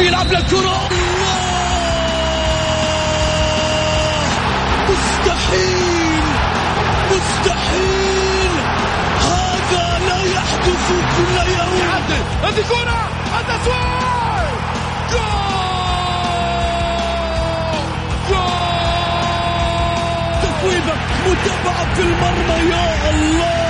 بيلعب للكرة مستحيل مستحيل هذا لا يحدث كل يوم. هذه كرة. التسويق جول. جول. متابعة في المرمى يا الله.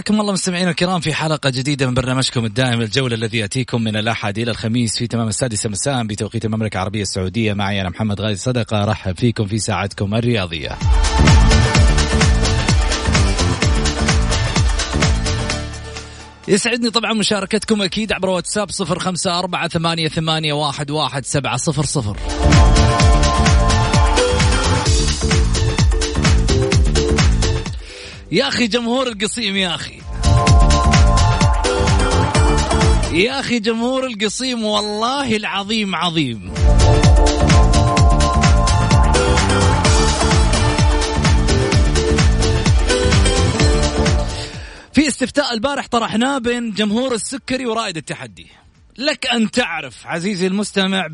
حياكم الله مستمعينا الكرام في حلقة جديدة من برنامجكم الدائم الجولة الذي يأتيكم من الأحد إلى الخميس في تمام السادسة مساء بتوقيت المملكة العربية السعودية. معي أنا محمد غازي صدقة أرحب فيكم في ساعتكم الرياضية. يسعدني طبعا مشاركتكم أكيد عبر واتساب صفر خمسة أربعة ثمانية, ثمانية واحد, واحد سبعة صفر صفر. يا أخي جمهور القصيم يا أخي. يا أخي جمهور القصيم والله العظيم عظيم. في استفتاء البارح طرحناه بين جمهور السكري ورائد التحدي. لك أن تعرف عزيزي المستمع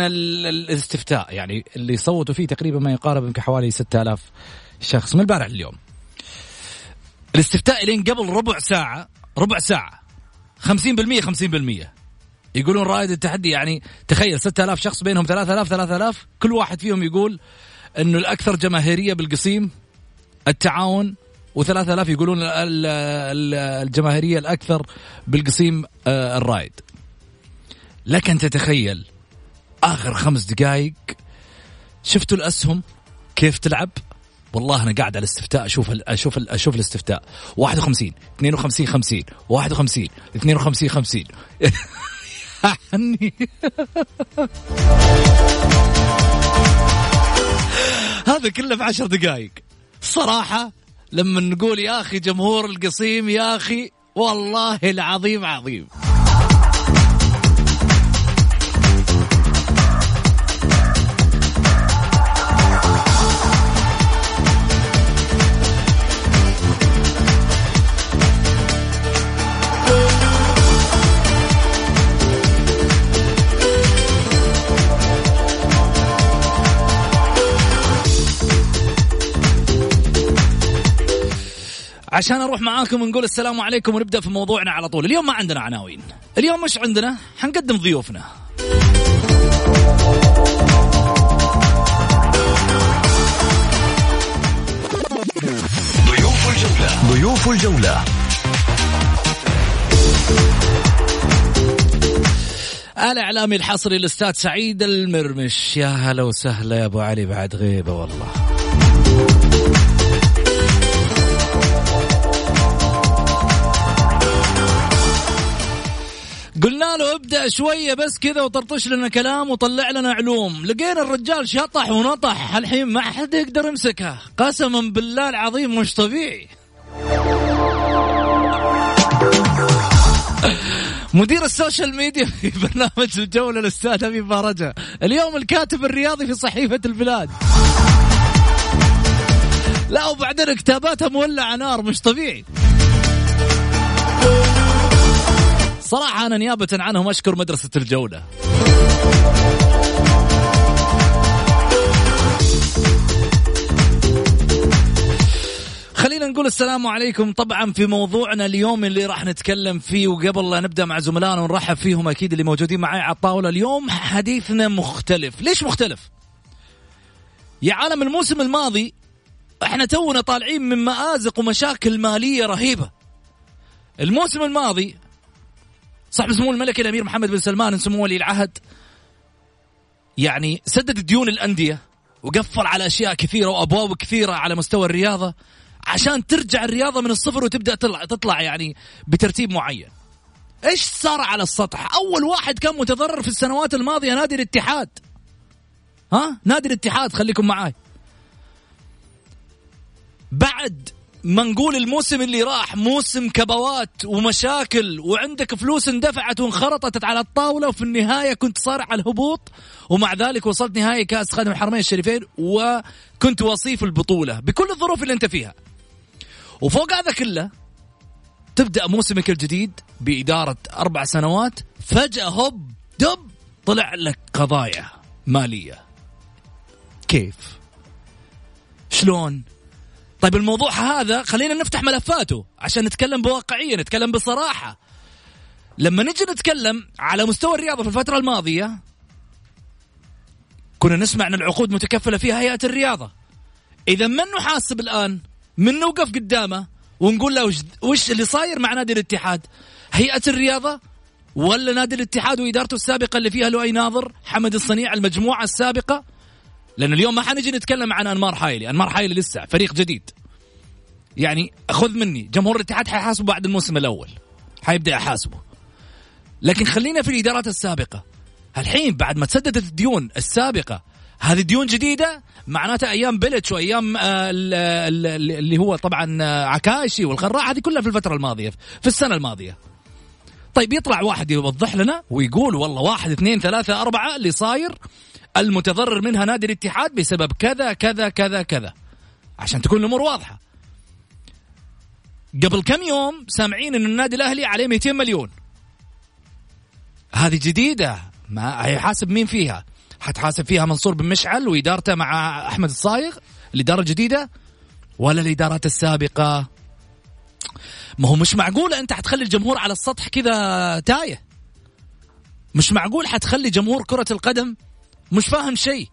ال- الاستفتاء يعني اللي صوتوا فيه تقريبا ما يقارب يمكن حوالي 6000 شخص من البارح اليوم الاستفتاء لين قبل ربع ساعة ربع ساعة. 50% 50% يقولون رائد التحدي يعني تخيل 6000 شخص بينهم 3000 3000 كل واحد فيهم يقول إنه الأكثر جماهيرية بالقصيم التعاون و3000 يقولون ال- ال- الجماهيرية الأكثر بالقصيم آه، الرائد. لك أن تتخيل آخر خمس دقائق شفتوا الأسهم كيف تلعب؟ والله أنا قاعد على الاستفتاء أشوف ال أشوف ال أشوف الاستفتاء. 51 52 50 51 52 50 يعني هذا كله في عشر دقائق صراحة لما نقول يا أخي جمهور القصيم يا أخي والله العظيم عظيم. عشان أروح معاكم ونقول السلام عليكم ونبدأ في موضوعنا على طول. اليوم ما عندنا عناوين. اليوم مش عندنا؟ حنقدم ضيوفنا. ضيوف الجولة. ضيوف الجولة. الإعلامي الحصري الأستاذ سعيد المرمش. يا هلا وسهلا يا أبو علي بعد غيبة والله. له ابدا شوية بس كذا وطرطش لنا كلام وطلع لنا علوم. لقينا الرجال شطح ونطح الحين ما حد يقدر يمسكه. قسما بالله العظيم مش طبيعي. مدير ال social media في برنامج الجولة الأستاذ أبي فرجة اليوم الكاتب الرياضي في صحيفة البلاد. لا وبعدين كتاباتها مولعة نار مش طبيعي. صراحة أنا نيابة عنهم أشكر مدرسة الجولة. خلينا نقول السلام عليكم طبعا في موضوعنا اليوم اللي راح نتكلم فيه وقبل لا نبدأ مع زملائنا ونرحب فيهم أكيد اللي موجودين معي على الطاولة اليوم حديثنا مختلف. ليش مختلف؟ يا عالم الموسم الماضي إحنا تونا طالعين من مآزق ومشاكل مالية رهيبة. الموسم الماضي صاحب سمو الملكي الأمير محمد بن سلمان سمو ولي العهد يعني سدد ديون الأندية وقفل على أشياء كثيرة وأبواب كثيرة على مستوى الرياضة عشان ترجع الرياضة من الصفر وتبدأ تطلع تطلع يعني بترتيب معين. إيش صار على السطح؟ أول واحد كان متضرر في السنوات الماضية نادي الاتحاد. ها؟ نادي الاتحاد خليكم معاي. بعد ما نقول الموسم اللي راح موسم كبوات ومشاكل وعندك فلوس اندفعت وانخرطت على الطاولة وفي النهاية كنت صارع على الهبوط ومع ذلك وصلت نهائي كأس خادم الحرمين الشريفين وكنت وصيف البطولة بكل الظروف اللي أنت فيها. وفوق هذا كله تبدأ موسمك الجديد بإدارة أربع سنوات فجأة هوب دب طلع لك قضايا مالية. كيف؟ شلون؟ طيب الموضوع هذا خلينا نفتح ملفاته عشان نتكلم بواقعية نتكلم بصراحة. لما نجي نتكلم على مستوى الرياضة في الفترة الماضية كنا نسمع أن العقود متكفلة فيها هيئة الرياضة. إذا من نحاسب الآن؟ من نوقف قدامه ونقول له وش اللي صاير مع نادي الاتحاد؟ هيئة الرياضة ولا نادي الاتحاد وإدارته السابقة اللي فيها لؤي ناظر حمد الصنيع المجموعة السابقة؟ لأن اليوم ما حنجي نتكلم عن أنمار حايلي. أنمار حايلي لسه فريق جديد. يعني خذ مني. جمهور الاتحاد حيحاسبه بعد الموسم الأول. حيبدأ يحاسبه. لكن خلينا في الإدارات السابقة. الحين بعد ما تسددت الديون السابقة هذه ديون جديدة معناتها أيام بلتش وأيام آه، اللي هو طبعا آه، عكاشي والخراع هذه كلها في الفترة الماضية في السنة الماضية. طيب يطلع واحد يوضح لنا ويقول والله واحد اثنين ثلاثة أربعة اللي صاير. المتضرر منها نادي الاتحاد بسبب كذا كذا كذا كذا. عشان تكون الأمور واضحة. قبل كم يوم سامعين إن النادي الأهلي عليه 200 مليون. هذه جديدة. ما هيحاسب مين فيها؟ حتحاسب فيها منصور بن مشعل وإدارته مع أحمد الصايغ؟ الإدارة الجديده ولا الإدارات السابقة؟ ما هو مش معقوله أنت حتخلي الجمهور على السطح كذا تايه؟ مش معقول حتخلي جمهور كرة القدم مش فاهم شيء.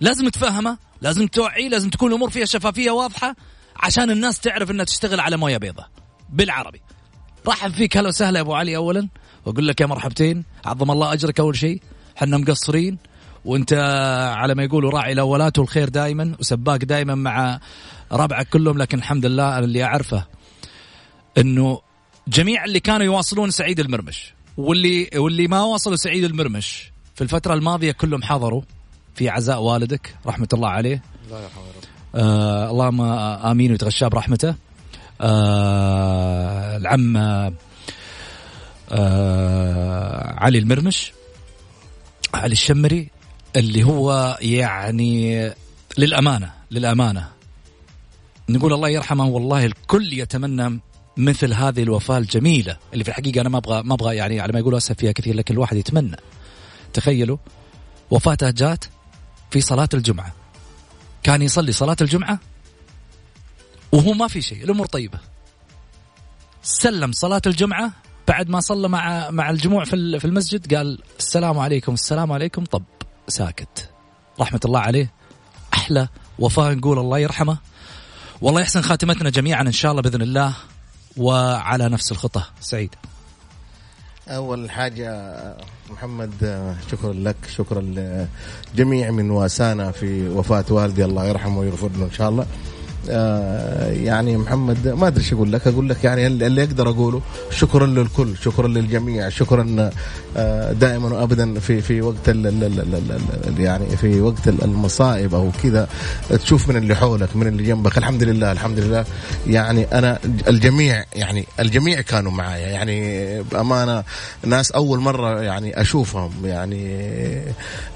لازم تفهمه لازم توعيه لازم تكون الأمور فيها شفافية واضحة عشان الناس تعرف إنها تشتغل على موية بيضاء بالعربي. رحب فيك. هلا وسهلا يا أبو علي اولا. وأقول لك يا مرحبتين. عظم الله أجرك أول شيء. إحنا مقصرين. وأنت على ما يقولوا راعي الأولات والخير دائما وسباك دائما مع ربعك كلهم. لكن الحمد لله اللي أعرفه إنه جميع اللي كانوا يواصلون سعيد المرمش واللي واللي ما واصلوا سعيد المرمش في الفترة الماضية كلهم حضروا في عزاء والدك رحمة الله عليه. الله يرحمه آه اللهم آمين ويتغشاه برحمته. آه العم آه علي المرمش علي الشمري اللي هو يعني للأمانة للأمانة. نقول الله يرحمه والله الكل يتمنى مثل هذه الوفاة الجميلة اللي في الحقيقة أنا ما أبغى ما أبغى يعني على ما يقولوا أسف فيها كثير لكن الواحد يتمنى. تخيلوا وفاته جات في صلاة الجمعة. كان يصلي صلاة الجمعة وهو ما في شيء الأمور طيبة. سلم صلاة الجمعة بعد ما صلى مع مع الجموع في في المسجد قال السلام عليكم السلام عليكم طب ساكت. رحمة الله عليه أحلى وفاة نقول الله يرحمه. والله يحسن خاتمتنا جميعا إن شاء الله بإذن الله وعلى نفس الخطى سعيد. أول حاجة محمد شكرا لك شكرا لجميع من واسانا في وفاة والدي الله يرحمه ويغفر له إن شاء الله. يعني محمد ما أدري إيش أقول لك. أقول لك يعني اللي أقدر أقوله شكرا للكل شكرا للجميع شكرا آه، دائما وابدا في في وقت ال ال يعني في وقت المصائب أو كذا. تشوف من اللي حولك من اللي جنبك. الحمد لله الحمد لله. يعني أنا الجميع يعني الجميع كانوا معايا. يعني بأمانة ناس أول مرة يعني أشوفهم. يعني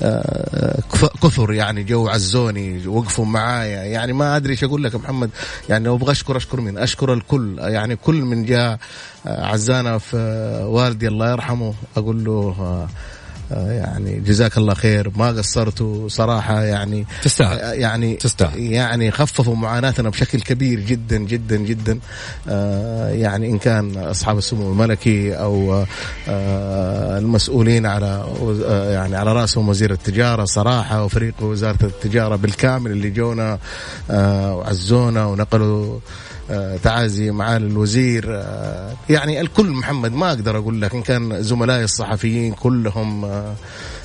آه، كثر يعني جو عزوني وقفوا معايا. يعني ما أدري إيش أقول لك. محمد. يعني لو أبغى اشكر أشكر مين أشكر الكل. يعني كل من جاء آه، عزانا في والدي الله يرحمه أقول له آه، آه، يعني جزاك الله خير. ما قصرتوا صراحة يعني تستاهل. يعني تستاهل. يعني خففوا معاناتنا بشكل كبير جدا جدا جدا. يعني إن كان أصحاب السمو الملكي أو المسؤولين على يعني على رأسهم وزير التجارة صراحة وفريق وزارة التجارة بالكامل اللي جونا وعزونا ونقلوا آه، تعازي معالي الوزير آه، يعني الكل محمد ما أقدر أقول لك إن كان زملائي الصحفيين كلهم آه،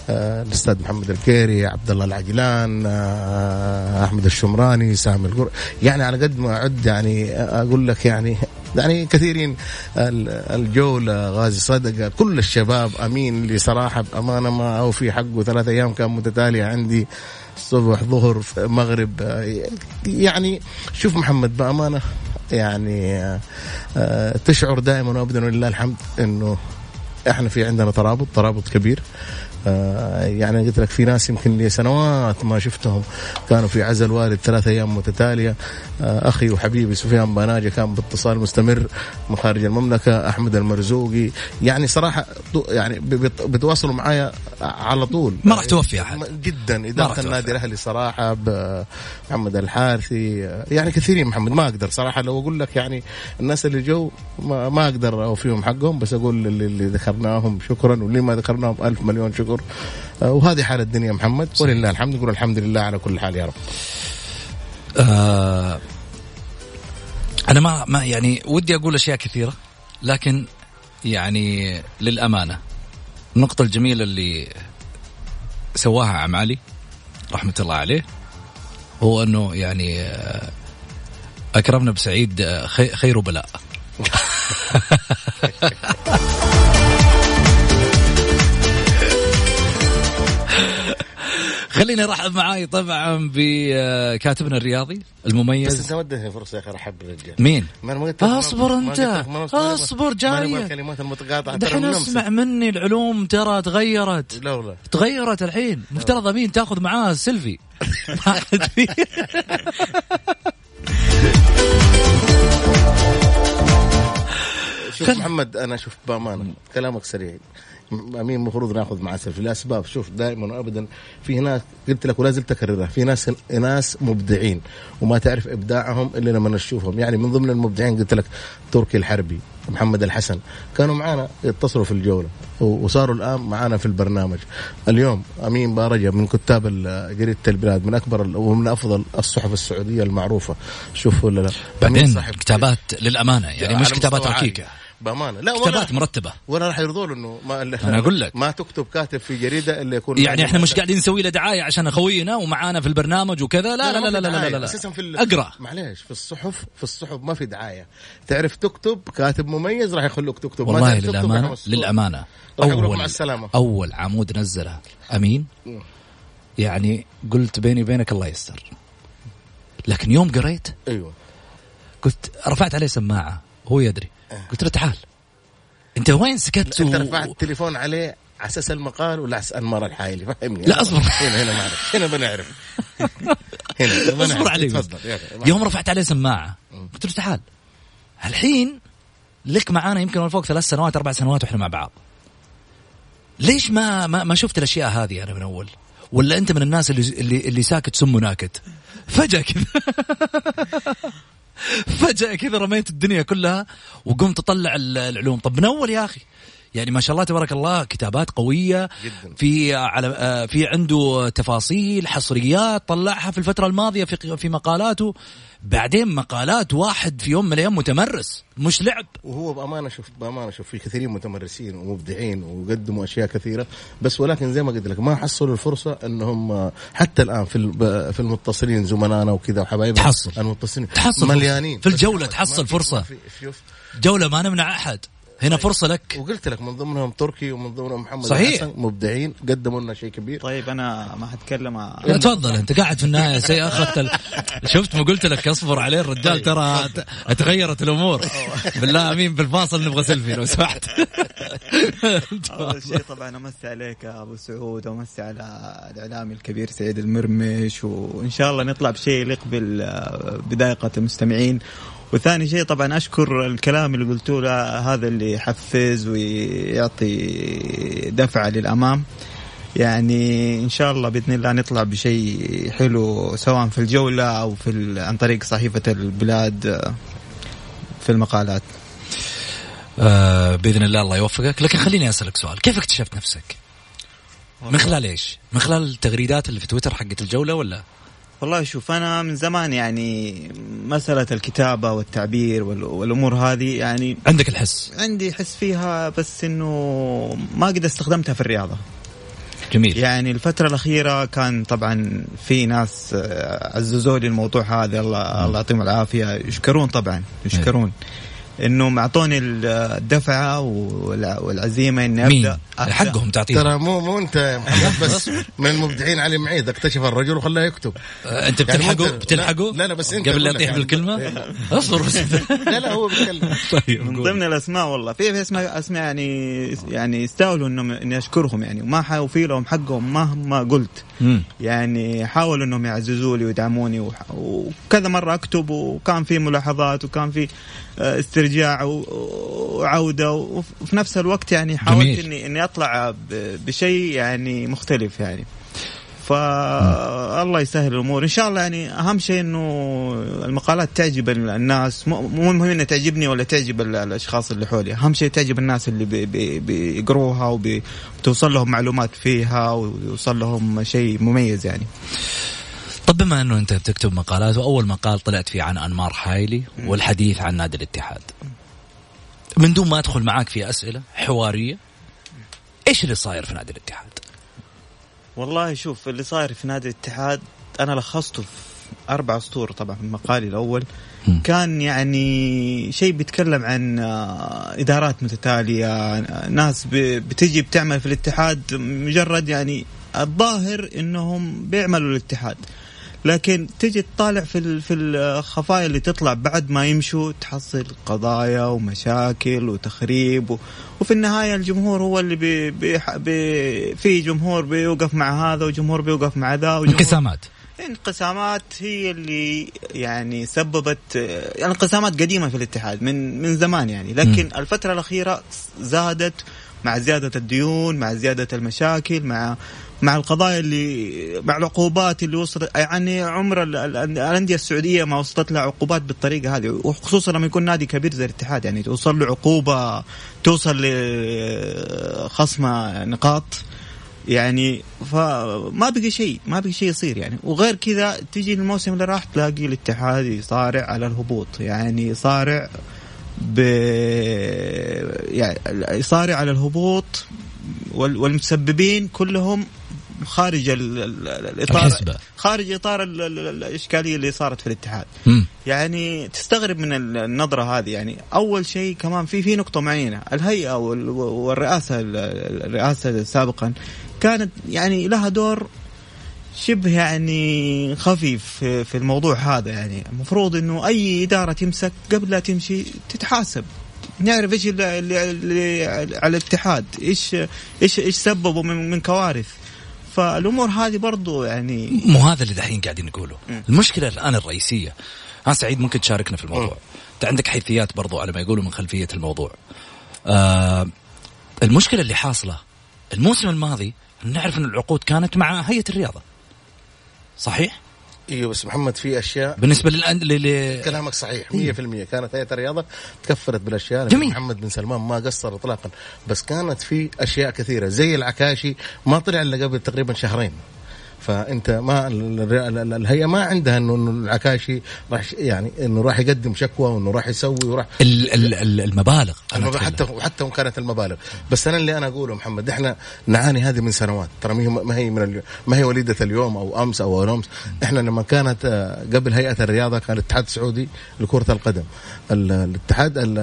آه، الأستاذ محمد الكيري عبد الله العجلان آه، أحمد الشمراني سامي القر يعني على قد ما أعد يعني أقول لك يعني يعني كثيرين ال- الجولة غازي صدقة كل الشباب أمين اللي صراحة بأمانة ما أو في حقه ثلاث أيام كان متتالية عندي صبح ظهر مغرب آه، يعني شوف محمد بأمانة يعني آه، تشعر دائما وابدا ولله الحمد إنه إحنا في عندنا ترابط ترابط كبير. يعني قلت لك في ناس يمكن لي سنوات ما شفتهم. كانوا في عزل والد ثلاث أيام متتالية. آه، أخي وحبيبي سفيان بناجه كان باتصال مستمر من خارج المملكة أحمد المرزوقي. يعني صراحة يعني ب- بت- بتواصلوا معايا على طول. ما راح توفي أحد. جدا. اداره. النادي الأهلي صراحة محمد الحارثي آه، يعني كثيرين محمد ما أقدر صراحة لو أقول لك يعني الناس اللي جو ما, ما أقدر أوفيهم حقهم. بس أقول اللي, ذكرناهم شكرا واللي ما ذكرناهم ألف مليون شكر آه، وهذه حال الدنيا محمد ولله الحمد نقول الحمد لله على كل حال يا رب. آه أنا ما ما يعني ودي أقول أشياء كثيرة لكن يعني للأمانة النقطة الجميلة اللي سواها عم علي رحمة الله عليه هو أنه يعني آه، أكرمنا بسعيد آه، خي- خير بلاء خليني ارحب معاي طبعا بكاتبنا الرياضي بس المميز انت ما اديتني فرصة يا أخي ارحب بالرجال مين؟ ما ما قلت أصبر أنت. أصبر جاي الكلمات المتقاطعة ترى دحين اسمع. مني العلوم ترى تغيرت. لا والله. تغيرت الحين. مفترض أمين تاخذ معاه سيلفي. شوف محمد أنا شوف بأمانة كلامك سريع. أمين المفروض ناخذ مع سيلفي لاسباب شوف دائما وابدا في ناس قلت لك ولا زلت أكررها في ناس ناس مبدعين وما تعرف إبداعهم إلا لما نشوفهم. يعني من ضمن المبدعين قلت لك تركي الحربي محمد الحسن. كانوا معنا يتصلوا في الجولة وصاروا الآن معنا في البرنامج. اليوم أمين بارجة من كتاب جريده البلاد من أكبر ومن أفضل الصحف السعودية المعروفة. شوف ولا لا؟ بعدين كتابات للأمانة يعني مش كتابات. ركيكه بأمانة. لا كتابات مرتبة. ولا راح يرضوا له إنه ما أنا أقول لك. ما تكتب كاتب في جريدة إلا يكون يعني إحنا مش قاعدين نسوي له دعاية عشان أخوينا ومعانا في البرنامج وكذا. لا لا لا لا لا لا, لا, لا. أساسا في ال- أقرأ. معليش في الصحف في الصحف ما في دعاية. تعرف تكتب كاتب مميز راح يخلوك تكتب ما والله تكتب راح للأمانة. يمسكوك. للامانه اول مع السلامة. أول عمود نزله. أمين؟ يعني قلت بيني وبينك الله يستر. لكن يوم قريت أيوه. قلت رفعت عليه سماعة هو يدري. قلت له تعال. أنت وين سكت أنت رفعت التليفون عليه على أساس المقال ولا على انمار الحايلي فهمني. لا، أصبر. هنا هنا معلش هنا بنعرف. هنا. أصبر علي. تفضل. يوم رفعت عليه سماعة قلت له تعال. الحين لك معانا يمكن من فوق ثلاث سنوات أربع سنوات وإحنا مع بعض. ليش ما ما, ما شفت الأشياء هذه أنا من أول؟ ولا أنت من الناس اللي اللي, اللي ساكت سمه ناكت؟ فجأة كذا. فجأة كذا رميت الدنيا كلها وقمت أطلع ال- العلوم. طب من أول يا أخي؟ يعني ما شاء الله تبارك الله كتابات قوية جداً. في على آه، في عنده تفاصيل حصريات طلعها في الفترة الماضية في في مقالاته. بعدين مقالات واحد في يوم من الأيام متمرس مش لعب. وهو بأمانة شوف بأمانة شوف في كثيرين متمرسين ومبدعين وقدموا أشياء كثيرة. بس ولكن زي ما قلت لك ما حصلوا الفرصة إنهم حتى الآن في ال- في المتصلين زملائنا وكذا وحبايبنا تحصل. المتصلين تحصل مليانين. في ما تحصل. ما في- جولة ما نمنع أحد. هنا فرصة لك. وقلت لك من ضمنهم تركي ومن ضمنهم محمد صحيح. الحسن مبدعين قدموا لنا شيء كبير. طيب أنا ما حتكلم. ع- لا تفضل أنت قاعد في النهاية سي أخذت ال... شفت ما قلت لك أصبر عليه الرجال ترى ت- تغيرت الأمور. بالله آمين بالفاصل نبغى سيلفي لو سمحت. أول شيء طبعا امسي عليك يا أبو سعود وامسي على الإعلامي الكبير سعيد المرمش وإن شاء الله نطلع بشيء يليق بال- بذائقة المستمعين. وثاني شيء طبعا أشكر الكلام اللي قلتوه له هذا اللي يحفز ويعطي دفعه للأمام. يعني إن شاء الله بإذن الله نطلع بشيء حلو سواء في الجولة أو في عن طريق صحيفة البلاد آه، في المقالات. آه بإذن الله الله يوفقك. لكن خليني أسألك سؤال. كيف اكتشفت نفسك؟ من خلال إيش؟ من خلال التغريدات اللي في تويتر حقت الجولة ولا؟ والله شوف أنا من زمان يعني مسألة الكتابة والتعبير وال- والأمور هذه يعني عندك الحس؟ عندي حس فيها بس إنه ما قد استخدمتها في الرياضة. جميل. يعني الفترة الأخيرة كان طبعا في ناس عززوا لي الموضوع هذا الله الله يعطيهم العافية. يشكرون طبعا يشكرون. انهم اعطوني الدفعة والع- والعزيمة إني أبدأ. حقهم تعطيهم. ترى مو مو أنت يا محمد بس من المبدعين علي معيد. اكتشف الرجل وخلاه يكتب. آه، أنت يعني بتلحقه؟ أنت- بتلحقه؟ لا- لا، بس أنت قبل لا يطيح يعني. بالكلمة؟ أصبر بس. لا لا هو بيتكلم. طيب من. ضمن الأسماء والله. في في اسماء أسماء يعني يعني يستاهلوا انهم إني أشكرهم يعني. وما حوفي لهم حقهم مهما قلت. مم. يعني حاولوا إنهم يعززوا لي ويدعموني وكذا مرة أكتب وكان في ملاحظات وكان في آه، استرجاع وعودة وف- وفي نفس الوقت يعني حاولت جميل. اني إني أطلع بشيء يعني مختلف يعني فالله يسهل الأمور. إن شاء الله يعني أهم شيء إنه المقالات تعجب الناس. مو مهم إنها تعجبني ولا تعجب ال- الأشخاص اللي حولي. أهم شيء تعجب الناس اللي بي- بي- بيقروها وبتوصل لهم معلومات فيها ويوصل لهم شيء مميز يعني. طب بما إنه أنت بتكتب مقالات وأول مقال طلعت فيه عن أنمار حايلي والحديث عن نادي الاتحاد. من دون ما أدخل معاك في أسئلة حوارية إيش اللي صاير في نادي الاتحاد؟ والله شوف اللي صاير في نادي الاتحاد أنا لخصته في أربع سطور طبعا في مقالي الأول. كان يعني شيء بيتكلم عن آه، إدارات متتالية ناس بتجي بتعمل في الاتحاد مجرد يعني الظاهر إنهم بيعملوا الاتحاد لكن تجي تطالع في في الخفايا اللي تطلع بعد ما يمشوا تحصل قضايا ومشاكل وتخريب و... وفي النهاية الجمهور هو اللي بي... بي... بي... في جمهور بيوقف مع هذا وجمهور بيوقف مع ذا وجمهور انقسامات انقسامات هي اللي يعني سببت يعني انقسامات قديمة في الاتحاد من من زمان يعني لكن م. الفترة الأخيرة زادت مع زيادة الديون مع زيادة المشاكل مع مع القضايا اللي مع العقوبات اللي وصلت يعني عمر ال- ال- الأندية السعودية ما وصلت لها عقوبات بالطريقة هذه وخصوصا لما يكون نادي كبير زي الاتحاد يعني توصل له عقوبة توصل لخصم نقاط يعني فما بقي شيء ما بقي شيء يصير يعني. وغير كذا تيجي الموسم اللي راح تلاقي الاتحاد يصارع على الهبوط يعني يصارع ب يعني يصارع على الهبوط وال- والمسببين كلهم خارج ال- ال- ال- الاطار الحسبة. خارج إطار ال- ال- ال- الإشكالية اللي صارت في الاتحاد. مم. يعني تستغرب من ال- النظرة هذه. يعني أول شيء كمان في في نقطة معينة. الهيئة وال- والرئاسة ال- الرئاسة سابقا كانت يعني لها دور شبه يعني خفيف في الموضوع هذا. يعني المفروض إنه أي إدارة تمسك قبل لا تمشي تتحاسب. نعرف إيش اللي, على الاتحاد. إيش إيش إيش سببوا من, من كوارث. فالأمور هذه برضو يعني مو هذا اللي دحين قاعدين نقوله. المشكلة الآن الرئيسية. ها سعيد ممكن تشاركنا في الموضوع؟ أنت عندك حيثيات برضو على ما يقولوا من خلفية الموضوع. آه المشكلة اللي حاصلة الموسم الماضي نعرف إن العقود كانت مع هيئة الرياضة. صحيح؟ إيوه بس محمد في أشياء بالنسبة للأن... لل... كلامك صحيح 100% كانت هيئه الرياضة تكفلت بالأشياء جميل. محمد بن سلمان ما قصر اطلاقا. بس كانت في أشياء كثيرة زي العكاشي ما طلع إلا قبل تقريبا شهرين. فأنت ما ال- ال- ال- الهيئة ما عندها انه العكاشي راح يعني إنه راح يقدم شكوى وإنه راح يسوي وراح ال... ال... ال- المبالغ أنا. حتى وحتى وان كانت المبالغ. بس أنا اللي أنا أقوله محمد إحنا نعاني هذه من سنوات. ترى ما هي من ما هي وليدة اليوم أو أمس أو أمس. إحنا لما كانت آه، قبل هيئة الرياضة كان الاتحاد السعودي لكرة القدم. ال- الاتحاد ال-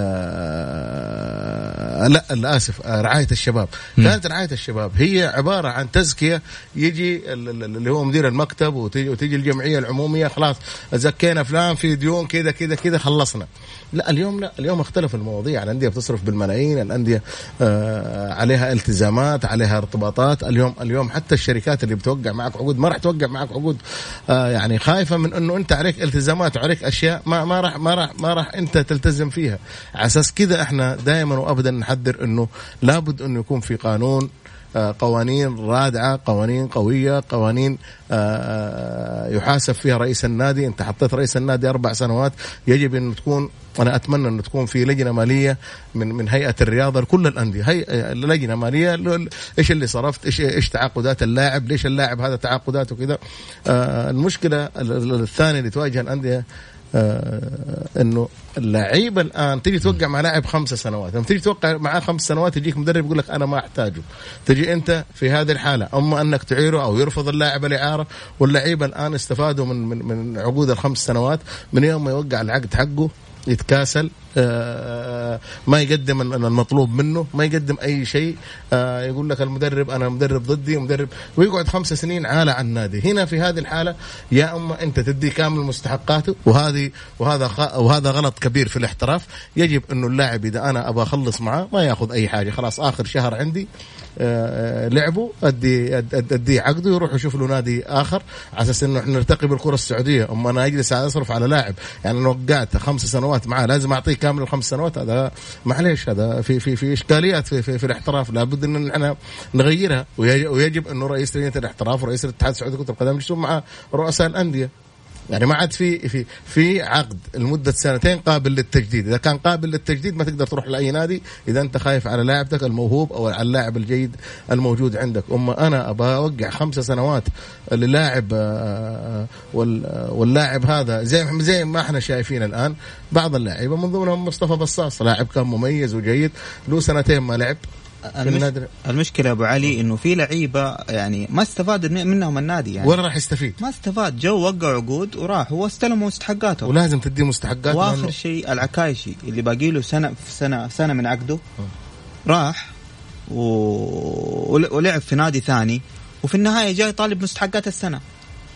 آه، لا لا اسف آه، رعاية الشباب. كانت رعاية الشباب. هي عبارة عن تزكية يجي اللي هو مدير المكتب وتيجي, وتيجي الجمعية العمومية خلاص زكينا فلان في ديون كذا كذا كذا خلصنا. لا اليوم لا. اليوم اختلف المواضيع. الأندية بتصرف بالملايين الأندية آه عليها التزامات عليها ارتباطات. اليوم اليوم حتى الشركات اللي بتوقع معك عقود ما راح توقع معك عقود. آه يعني خايفة من إنه أنت عليك التزامات وعليك أشياء ما ما راح ما راح ما راح أنت تلتزم فيها. على أساس كذا إحنا دائما وابدا نحذر إنه لابد إنه يكون في قانون قوانين رادعة قوانين قوية قوانين آه، يحاسب فيها رئيس النادي. انت حطيت رئيس النادي أربع سنوات يجب أن تكون أنا أتمنى انه تكون في لجنة مالية من من هيئة الرياضة لكل الأندية. هي لجنة مالية إيش اللي صرفت إيش إيش تعاقدات اللاعب ليش اللاعب هذا تعاقداته كذا؟ آه المشكلة الثانية اللي تواجه الأندية آه إنه اللعيبة الآن تيجي توقع مع لاعب خمس سنوات. لما تيجي توقع معاه خمس سنوات يجيك مدرب يقول لك أنا ما أحتاجه. تجي أنت في هذه الحالة. أما أنك تعيره أو يرفض اللاعب الاعاره واللعيبة الآن استفادوا من من من عقود الخمس سنوات. من يوم ما يوقع العقد حقه يتكاسل آه، ما يقدم المطلوب منه ما يقدم أي شيء. آه، يقول لك المدرب أنا مدرب ضدي مدرب. ويقعد خمس سنين عالة عن النادي هنا في هذه الحالة يا أما أنت تدي كامل مستحقاته وهذه وهذا وهذا غلط كبير في الاحتراف. يجب انه اللاعب إذا أنا أبغى أخلص معاه ما يأخذ أي حاجة. خلاص آخر شهر عندي آه، لعبه أدي ادي عقده يروح يشوف له نادي آخر. على أساس إنه إحنا نرتقي بالكرة السعودية. أما أنا أجلس أصرف على لاعب. يعني أنا وقعت خمس سنوات معاه لازم أعطيه كامل الخمس سنوات هذا معليش هذا في في في إشكاليات في في, في الاحتراف لابد إن إحنا نغيرها ويجب انه رئيس لجنه الاحتراف ورئيس الاتحاد السعودي لكرة القدم يجلسون مع رؤساء الأندية. يعني ما عاد في في في عقد لمدة سنتين قابل للتجديد، إذا كان قابل للتجديد ما تقدر تروح لأي نادي إذا أنت خايف على لاعبتك الموهوب أو على اللاعب الجيد الموجود عندك، أما أنا أبغى أوقع خمسة سنوات للاعب آه، واللاعب هذا زي زي ما إحنا شايفين الآن بعض اللاعبين من ضمنهم مصطفى بصاص لاعب كان مميز وجيد له سنتين ما لعب. المش... المشكلة أبو علي إنه في لعيبة يعني ما استفاد منهم النادي يعني. ولا راح يستفيد؟ ما استفاد. جو وقع عقود وراح. هو استلم مستحقاته. ولازم تديه مستحقاته وآخر شيء العكايشي اللي باقي له سنه في سنه سنة من عقده. راح و... ولعب في نادي ثاني. وفي النهاية جاي طالب مستحقات السنة.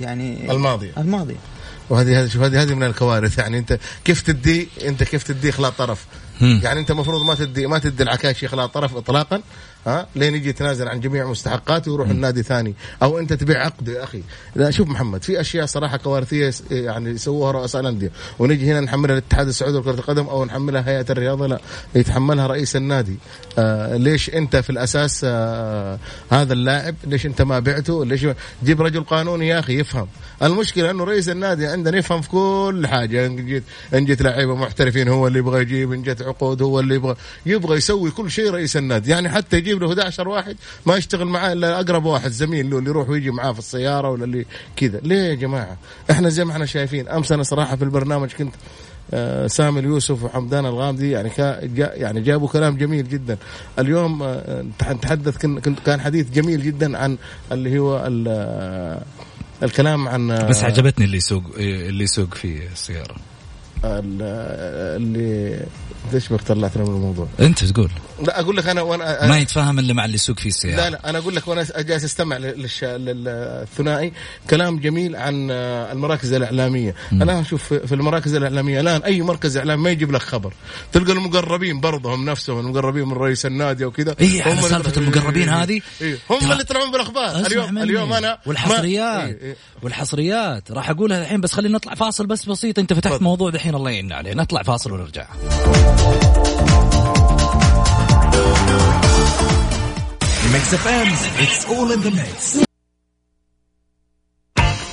يعني الماضية. الماضية. وهذه هذه شوف هذه هذه من الكوارث. يعني أنت كيف تدي أنت كيف تدي خلاط طرف؟ يعني انت المفروض ما تدي ما تدي العكاشي خلاط طرف اطلاقا. ها؟ لين يجي يتنازل عن جميع مستحقاته ويروح النادي ثاني. أو أنت تبيع عقده يا أخي. لا شوف محمد في أشياء صراحة كوارثية يعني يسووها رؤساء الأندية. ونجي هنا نحملها الاتحاد السعودي لكرة القدم أو نحملها هيئة الرياضة لا. يتحملها رئيس النادي. آه ليش أنت في الأساس آه هذا اللاعب؟ ليش أنت ما بعته؟ ليش جيب رجل قانوني يا أخي يفهم. المشكلة أنه رئيس النادي عندنا يفهم في كل حاجة. إن جيت إن جيت لعيبة محترفين هو اللي يبغى يجيب. إن جت عقود هو اللي يبغى يبغى يسوي كل شيء رئيس النادي. يعني حتى يجيب له 11 واحد ما يشتغل معاه إلا أقرب واحد زميل له اللي يروح ويجي معاه في السيارة ولا اللي كذا. ليه يا جماعة؟ إحنا زي ما إحنا شايفين أمس أنا صراحة في البرنامج كنت آه سامي اليوسف وحمدان الغامدي يعني جا يعني جابوا كلام جميل جدا. اليوم آه نتحدث كان حديث جميل جدا عن اللي هو الكلام عن بس عجبتني اللي يسوق اللي يسوق في السيارة. اللي ليش طلعتنا من الموضوع؟ أنت تقول. لا أقول لك أنا وأنا ما يتفاهم إلا مع اللي يسوق فيه السيارة. لا لا أنا أقول لك وأنا جالس أستمع. للثنائي. كلام جميل عن المراكز الإعلامية. م. الآن شوف في المراكز الإعلامية الآن أي مركز إعلامي ما يجيب لك خبر. تلقى المقربين برضه هم نفسهم المقربين من رئيس النادي وكذا اي هم سالفة المقربين هذه. إيه هم اللي يطلعون بالأخبار. اليوم اليوم أنا والحصريات. إيه إيه. والحصريات. راح أقولها الحين بس خلينا نطلع فاصل بس بسيط. أنت فتحت موضوع دحين الله يعيننا عليه نطلع فاصل ونرجع. Mix FM it's all in the mix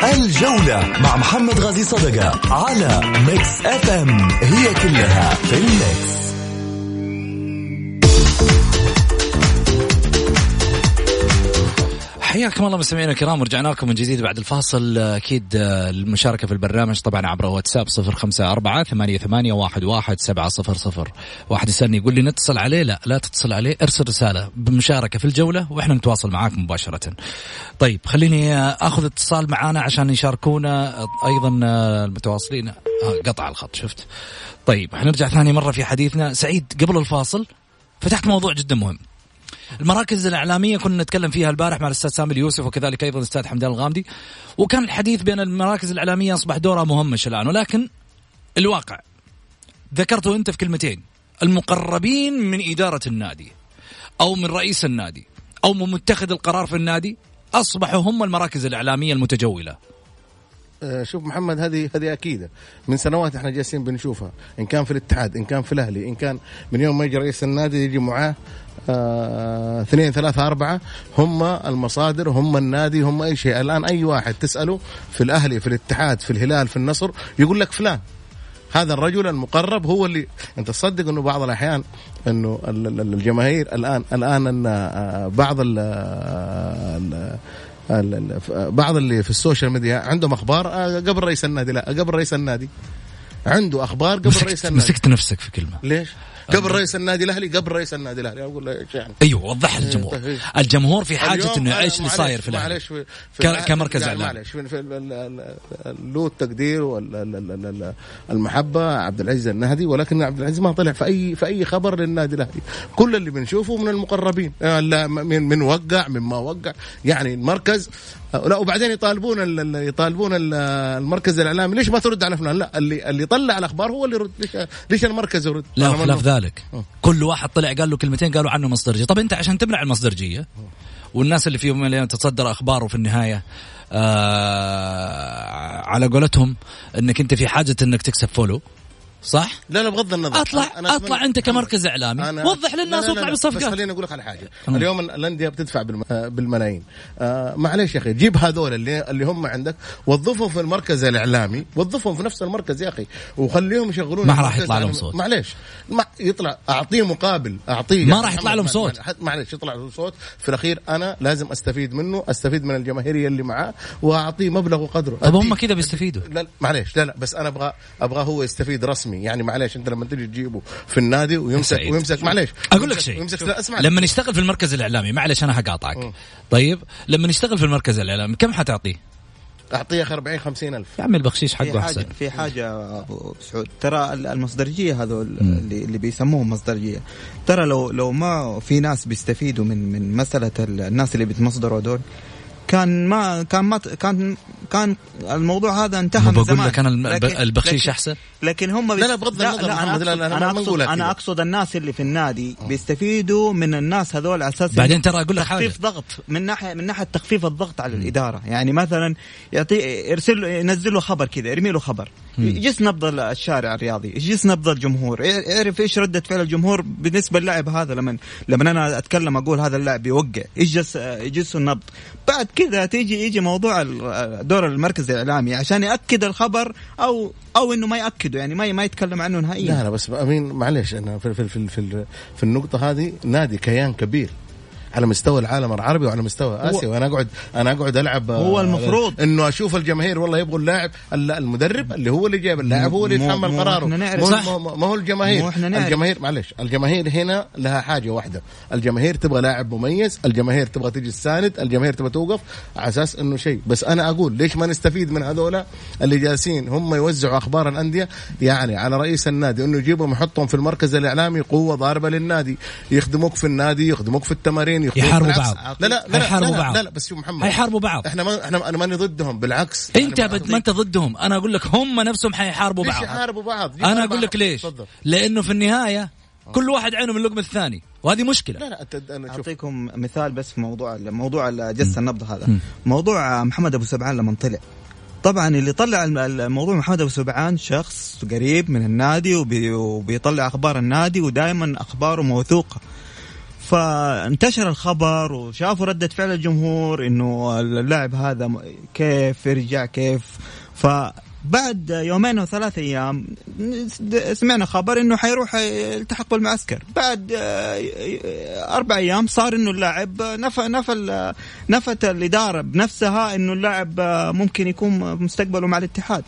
الجولة مع محمد غازي صدقة على Mix FM هي كلها في ال mix. حياكم الله مستمعينا الكرام ورجعنا لكم من جديد بعد الفاصل أكيد المشاركة في البرنامج طبعا عبر واتساب صفر خمسة أربعة ثمانية, ثمانية واحد, واحد سبعة صفر صفر واحد يسألني يقول لي نتصل عليه لا لا تتصل عليه ارسل رسالة بمشاركة في الجولة وإحنا نتواصل معاك مباشرة. طيب خليني آخذ اتصال معانا عشان يشاركونا أيضا المتواصلين آه قطع الخط شفت. طيب حنرجع ثاني مرة في حديثنا سعيد قبل الفاصل فتحت موضوع جدا مهم. المراكز الإعلامية كنا نتكلم فيها البارح مع الأستاذ سامي اليوسف وكذلك أيضا الأستاذ حمدان الغامدي. وكان الحديث بين المراكز الإعلامية أصبح دورها مهمش الآن ولكن الواقع ذكرته أنت في كلمتين المقربين من إدارة النادي أو من رئيس النادي أو من متخذ القرار في النادي أصبحوا هم المراكز الإعلامية المتجولة. شوف محمد هذه هذه أكيدة. من سنوات إحنا جالسين بنشوفها. إن كان في الاتحاد إن كان في الأهلي إن كان من يوم ما يجي رئيس النادي يجي معاه آه، اثنين ثلاثة أربعة هم المصادر هم النادي هم أي شيء. الآن أي واحد تسأله في الأهلي في الاتحاد في الهلال في النصر يقول لك فلان. هذا الرجل المقرب هو اللي أنت تصدق إنه بعض الأحيان إنه ال- ال- الجماهير الان الآن إن آه، بعض ال- بعض اللي في ال social media عندهم أخبار آه، قبل رئيس النادي لا قبل رئيس النادي. عنده أخبار قبل رئيس النادي. مسكت نفسك في كلمة. ليش؟ قبل رئيس النادي الأهلي قبل رئيس النادي الأهلي. أقول له إيش يعني؟ أيوه وضح للجمهور طيب. الجمهور في حاجة إنه يعيش اللي صاير في الأهلي؟ معلش في كمركز لا، إعلامي. معلش له التقدير والمحبه عبد العزيز النهدي. ولكن عبد العزيز ما طلع في اي في أي خبر للنادي الأهلي. كل اللي بنشوفه من المقربين. آه، من من وقع من ما وقع. يعني المركز لا وبعدين يطالبون ال- ال- يطالبون ال- المركز الإعلامي. ليش ما ترد على فلان؟ لا اللي اللي طلع الأخبار هو اللي يرد ليش ليش المركز يرد؟ لا إنه- ذلك. كل واحد طلع قال له كلمتين قالوا عنه مصدرجية. طب أنت عشان تمنع المصدرجية والناس اللي فيهم اللي تتصدر أخباره في النهاية آه على قولتهم إنك أنت في حاجة إنك تكسب فولو. صح؟ لا لا بغض النظر اطلع أنا- أطلع أتمنى- أنت كمركز إعلامي أنا- وضح للناس واطلع لا، بس بالصفقات خليني أقول لك على حاجة مم. اليوم الأندية بتدفع بالم- بالملايين آه معليش يا أخي جيب هذول اللي اللي هم عندك وظفهم في المركز الإعلامي وظفهم في نفس المركز يا أخي وخليهم يشغلون ما راح يطلع لهم. صوت. معليش ما يطلع أعطيه مقابل أعطيه ما يا راح يطلع لهم صوت. معليش يطلع له صوت في الأخير أنا لازم أستفيد منه أستفيد من الجماهيرية اللي معاه وأعطيه مبلغ وقدره طب هم. كذا بيستفيدوا لا لا، معليش لا لا بس أنا أبغى أبغى هو يستفيد رسمي يعني معليش أنت لما تجي تجيبه في النادي ويمسك سعيد. ويمسك معليش. أقول لك شيء ويمسك اسمع. لما نشتغل في المركز الإعلامي معلش أنا حقاطعك. طيب لما نشتغل في المركز الإعلامي كم حتعطيه؟ أعطيه 40 50 ألف. يا عمي البخشيش حقه أحسن. في حاجة أبو سعود ترى المصدرجية هذول اللي, اللي بيسموهم مصدرجية. ترى لو لو ما في ناس بيستفيدوا من من مسألة ال- الناس اللي بيتمصدروا هذول كان ما كان ما كان كان الموضوع هذا انتهى من بقول زمان. لك أنا البخشيش أحسن. لكن هم لا، لا، بغض النظر لا، لا، أنا اقصد أنا. اقصد الناس اللي في النادي بيستفيدوا من الناس هذول على أساس بعدين ترى أقول لك حاجة. تخفيف ضغط من ناحيه من ناحية تخفيف الضغط على الإدارة. يعني مثلا يعطي يرسل له ينزل له خبر كذا يرمي له خبر. يجس نبض الشارع الرياضي يجس نبض الجمهور يعرف إيش ردة فعل الجمهور بالنسبة للاعب هذا. لما لما أنا أتكلم أقول هذا اللاعب بيوقع يجس يجس النبض. بعد كذا تيجي يجي موضوع دور المركز الإعلامي عشان يأكد الخبر أو أو إنه ما يأكده يعني ما ما يتكلم عنه نهائيا. لا لا بس أمين معلش أنا في في في في, في النقطة هذه نادي كيان كبير. على مستوى العالم العربي وعلى مستوى آسيا وأنا اقعد أنا أقعد ألعب هو آه، المفروض. إنه أشوف الجماهير والله يبغوا اللاعب لا المدرب اللي هو اللي جايب اللاعب هو اللي يتحمل قراره. ما هو الجماهير. الجماهير معلش الجماهير هنا لها حاجة واحدة. الجماهير تبغى لاعب مميز الجماهير تبغى تجي تساند الجماهير تبغى توقف على أساس إنه شيء. بس أنا أقول ليش ما نستفيد من هذولا اللي جالسين؟ هم يوزعوا أخبار الأندية يعني على رئيس النادي إنه يجيبهم يحطهم في المركز الإعلامي قوة ضاربة للنادي. يخدموك في النادي يخدموك في التمارين يخدموك يحاربوا. بعض. لا لا لا لا, لا, لا, بعض. لا, لا بس شوف محمد. حيحاربوا بعض. إحنا ما إحنا أنا ماني ضدهم بالعكس. أنت بد... ما أنت ضدهم. أنا أقول لك هم نفسهم حيحاربوا ليش بعض. يحاربوا بعض؟ أنا. أقول لك ليش. تفضل. لأنه في النهاية كل واحد عينه من اللقمة الثاني. وهذه مشكلة. لا لا أنت- أنا شوف. أعطيكم مثال بس في موضوع موضوع جس النبض هذا. موضوع محمد أبو سبعان لما طلع. طبعا اللي طلع الم- الموضوع محمد أبو سبعان شخص قريب من النادي وبي وبيطلع أخبار النادي ودائما أخباره موثوقة. فانتشر الخبر وشافوا ردة فعل الجمهور إنه اللاعب هذا كيف يرجع كيف. فبعد يومين أو ثلاث أيام سمعنا خبر إنه حيروح يلتحق بالمعسكر. بعد آه، أربع أيام صار إنه اللاعب نفى نفى نفت الإدارة بنفسها إنه اللاعب ممكن يكون مستقبله مع الاتحاد.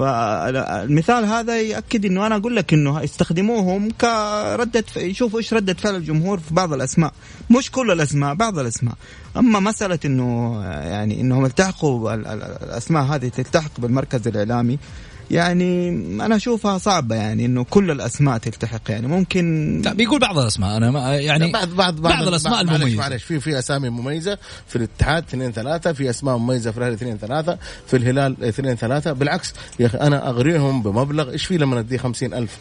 فالمثال هذا ياكد إنه أنا أقول لك إنه يستخدموهم كردة يشوفوا إيش ردة فعل الجمهور في بعض الأسماء. مش كل الأسماء بعض الأسماء. أما مسألة إنه يعني إنهم التحقوا ال- ال- الأسماء هذه تلتحق بالمركز الإعلامي يعني أنا أشوفها صعبة يعني إنه كل الأسماء تلتحق يعني. ممكن لا بيقول بعض الأسماء أنا ما يعني بعض بعض بعض الأسماء معلش- المميزة. معلش في في أسامي مميزة في الاتحاد اثنين ثلاثة في أسماء مميزة في الأهلي اثنين ثلاثة في الهلال اثنين ثلاثة. بالعكس يا أخي أنا أغريهم بمبلغ إيش في لما أديه خمسين ألف؟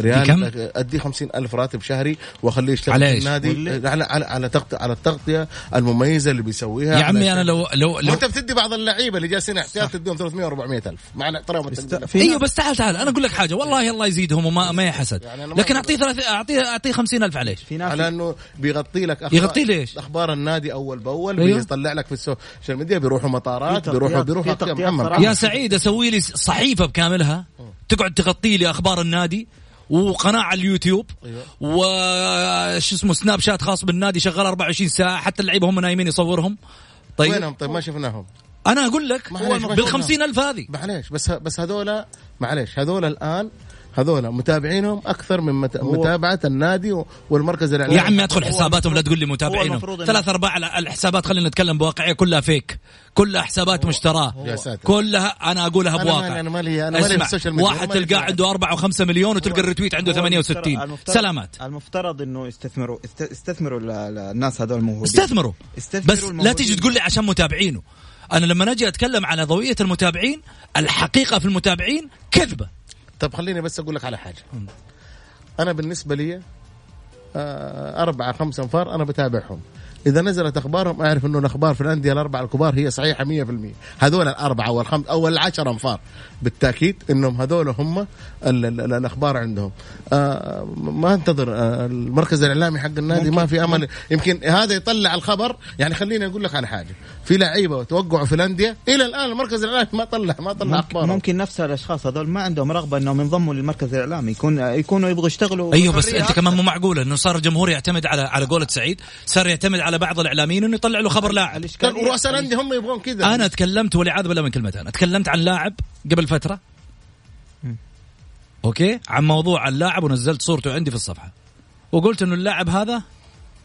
ريال كم؟ اديه خمسين ألف راتب شهري وأخليه يشتغل على في؟ النادي على على على, تغطية على التغطية المميزة اللي بيسويها يا عمي أنا لو لو لو وأنت بتدي بعض اللعيبة اللي جالسين احتياط تديهم 300 و400 ألف مع احترام است- التقدير. في أيوه بس تعال تعال أنا أقول لك حاجة والله الله يزيدهم وما ما يحسد يعني لكن. أعطيه ثلاث اعطيه أعطيه 50000 عليه في ناس على أنه بيغطي لك أخبار يغطي ليش؟ أخبار النادي أول بأول أيوه. بيطلع لك في ال social media بيروحوا مطارات بيروحوا بيروحوا. يا سعيد أسوي لي صحيفة بكاملها تقعد تغطي لي أخبار النادي وقناة على اليوتيوب. أيوه. وش اسمه سناب شات خاص بالنادي شغال 24 ساعة حتى اللعيبة هم نايمين يصورهم. طيب. وينهم؟ طيب ما شفناهم. أنا أقول لك بال. 50000 هذه. معليش بس بس هذول معليش هذول الآن هذول متابعينهم أكثر من مت... متابعة النادي والمركز الإعلامي. يا عمي أدخل حساباتهم لا تقول لي متابعينهم. ثلاث أرباع ال- الحسابات خلينا نتكلم بواقعية كلها فيك. كلها حسابات مشتراه. يا ساتر. كلها أنا أقولها أنا بواقع. مالي- أنا مالي- أنا مالي اسمع، بال social media، واحد تلقاه عنده 4 و5 مليون وتلقى ال retweet عنده هو 68 المفترض- سلامات. المفترض إنه يستثمروا است- استثمروا ال- ال- الناس هذول الموهوبين استثمروا. استثمروا بس لا الموهوبين. تيجي تقول لي عشان متابعينه. أنا لما أجي أتكلم على ضوئية المتابعين الحقيقة في المتابعين كذبة. طب خليني بس أقول لك على حاجة. أنا بالنسبة لي آه، أربعة خمسة أنفار أنا بتابعهم. إذا نزلت أخبارهم أعرف إنه الأخبار في الأندية الأربعة الكبار هي صحيحة 100% هذول الأربعة والخمس أو العشر أنفار. بالتأكيد إنهم هذول هم ال ال ال الأخبار عندهم. آه ما أنتظر آه المركز الإعلامي حق النادي ما في أمل. يمكن هذا يطلع الخبر. يعني خليني أقول لك على حاجة. في لعيبة توقعوا في الأندية. إلى الآن المركز الإعلامي ما طلع ما طلع ممكن, ممكن نفس الأشخاص هذول ما عندهم رغبة إنهم ينضموا للمركز الإعلامي. يكون يكونوا يبغوا يشتغلوا أيوه بس أنت. كمان مو معقوله إنه صار الجمهور يعتمد على على قولة سعيد. صار يعتمد على بعض الإعلاميين إنه يطلع له خبر لاعب. ورؤساء الأندية هم يبغون كذا. أنا تكلمت والعياذ بالله من كلمتين أنا. تكلمت عن لاعب قبل فترة. أوكي؟ عن موضوع اللاعب ونزلت صورته عندي في الصفحة. وقلت إنه اللاعب هذا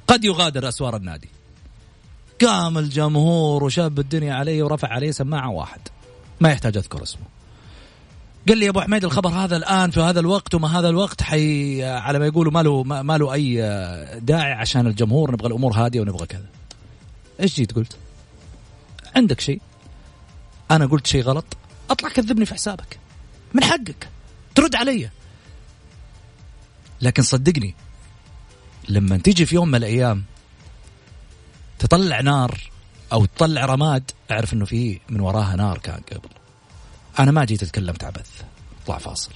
قد يغادر أسوار النادي. قام الجمهور وشاب الدنيا علي ورفع عليه سماعة واحد. ما يحتاج أذكر اسمه. قال لي يا أبو حميد الخبر هذا الآن في هذا الوقت وما هذا الوقت حي على ما يقولوا ما له ما له أي داعي عشان الجمهور نبغى الأمور هادية ونبغى كذا. إيش جيت قلت؟ عندك شيء؟ أنا قلت شيء غلط؟ أطلع كذبني في حسابك. من حقك. ترد علي. لكن صدقني لما تيجي في يوم من الأيام تطلع نار أو تطلع رماد أعرف إنه في من وراها نار كان قبل. أنا ما جيت اتكلمت عبث اطلع فاصل.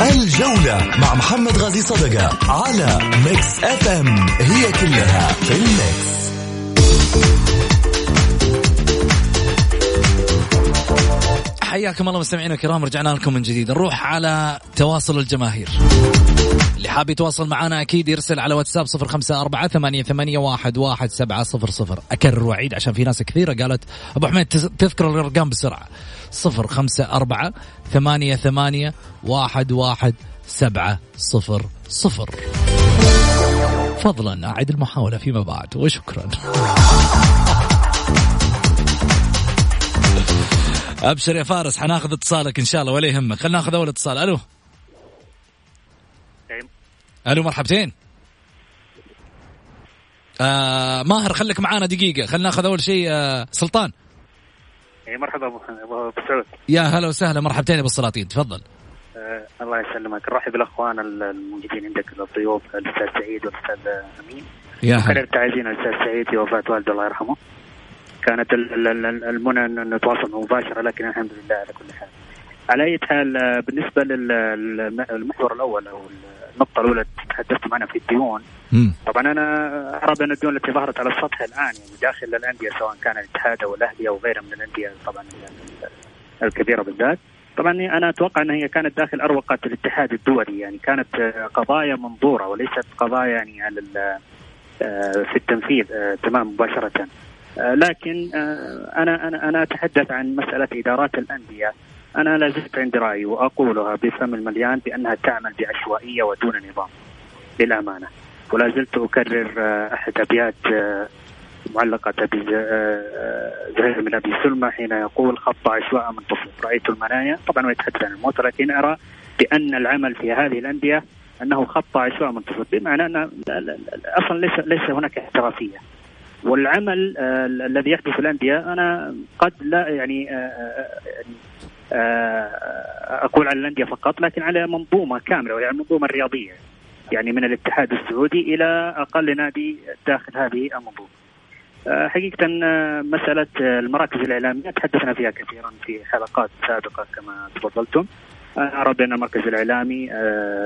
الجولة مع محمد غازي صدقة على Mix FM هي كلها في ال mix حياكم الله مستمعينا الكرام رجعنا لكم من جديد. نروح على تواصل الجماهير. اللي حاب يتواصل معنا أكيد يرسل على واتساب صفر خمسة أربعة ثمانية, ثمانية واحد, واحد سبعة صفر صفر. أكرر وأعيد عشان في ناس كثيرة قالت أبو حميد تذكر الأرقام بسرعة. صفر خمسة أربعة ثمانية, ثمانية واحد, واحد سبعة صفر صفر. فضلا أعد المحاولة فيما بعد وشكرا. أبشر يا فارس حناخذ اتصالك إن شاء الله ولا يهمك خلينا ناخذ أول اتصال. ألو. ألو مرحبتين. آه ماهر خليك معانا دقيقة. خلينا ناخذ أول شيء آه سلطان. إي مرحبا أبو سعود. يا هلا وسهلا مرحبتين أبو السلاطين. تفضل. آه الله يسلمك. نرحب بالأخوان الموجودين عندك الضيوف الأستاذ سعيد والأستاذ أمين. يا هلا. التعازينا الأستاذ سعيد في وفاه والده الله يرحمه. كانت ال- ال- ال- المنى ان نتواصل مباشرة لكن الحمد لله على كل حال. على أي حال آه، بالنسبة للمحور الأول أو النقطة الأولى اللي تحدثت معنا في الديون. مم. طبعا أنا ارى بان الديون التي ظهرت على السطح الآن يعني داخل الأندية سواء كان الاتحاد أو الأهلي أو غيرها من الأندية طبعا الكبيرة بالذات. طبعا أنا أتوقع ان هي كانت داخل أروقة الاتحاد الدولي يعني كانت قضايا منظورة وليست قضايا يعني على آه، في التنفيذ آه، تمام مباشرة. آه، لكن أنا أنا أنا أتحدث عن مسألة إدارات الأندية. أنا لا زلت عندي رأي وأقولها بفم المليان بأنها تعمل بعشوائية ودون نظام للامانه ولا زلت أكرر آه، احد ابيات آه، معلقة آه، زهير من أبي سلمى حين يقول خط عشواء من طفل رأيت المنايا طبعا هو يتحدث عن الموت ولكن أرى بأن العمل في هذه الأندية أنه خط عشواء من طفل بمعنى أن لا- لا- لا- أصلا ليس ليس هناك احترافية. والعمل الذي يحدث في الأندية أنا قد لا يعني يعني أقول على الأندية فقط لكن على منظومة كاملة وهي المنظومه الرياضية يعني من الاتحاد السعودي إلى أقل نادي داخل هذه المنظومة. حقيقة مسألة المراكز الإعلامية تحدثنا فيها كثيرا في حلقات سابقة كما تفضلتم. أرى بأن المركز الإعلامي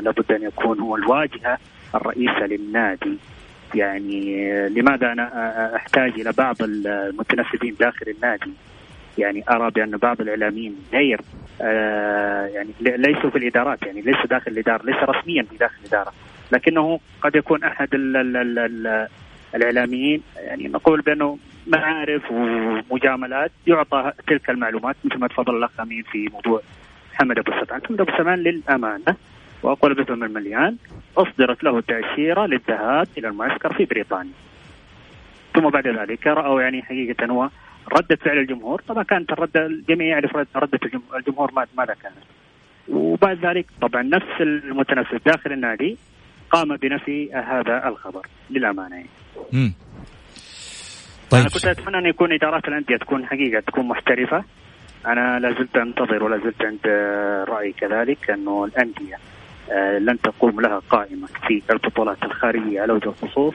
لابد أن يكون هو الواجهة الرئيسة للنادي. يعني لماذا أنا أحتاج إلى بعض المتنفذين داخل النادي؟ يعني أرى بأن بعض الإعلاميين غير يعني ليسوا في الإدارات يعني ليسوا داخل الإدارة ليس رسميا في داخل الإدارة. لكنه قد يكون أحد ال ال ال ال الإعلاميين يعني نقول بأنه معارف ومجاملات يعطى تلك المعلومات. مثل ما تفضل الأخ أمين في موضوع محمد أبو سبعان، محمد أبو سبعان للأمانة وأقول بفم المليان أصدرت له تاشيره للذهاب إلى المعسكر في بريطانيا. ثم بعد ذلك رأوا يعني حقيقة هو ردة فعل الجمهور طبعا كانت الردة الجميع يعرف ردة الجمهور ماذا كانت وبعد ذلك طبعا نفس المتنفس داخل النادي قام بنفي هذا الخبر للأمانة يعني. مم. طيب. أنا كنت أتمنى أن يكون إدارات الأندية تكون حقيقة تكون محترفة أنا لا زلت أنتظر ولا زلت عند رايي كذلك انه الأندية لن تقوم لها قائمة في البطولات الخارجية على وجه الخصوص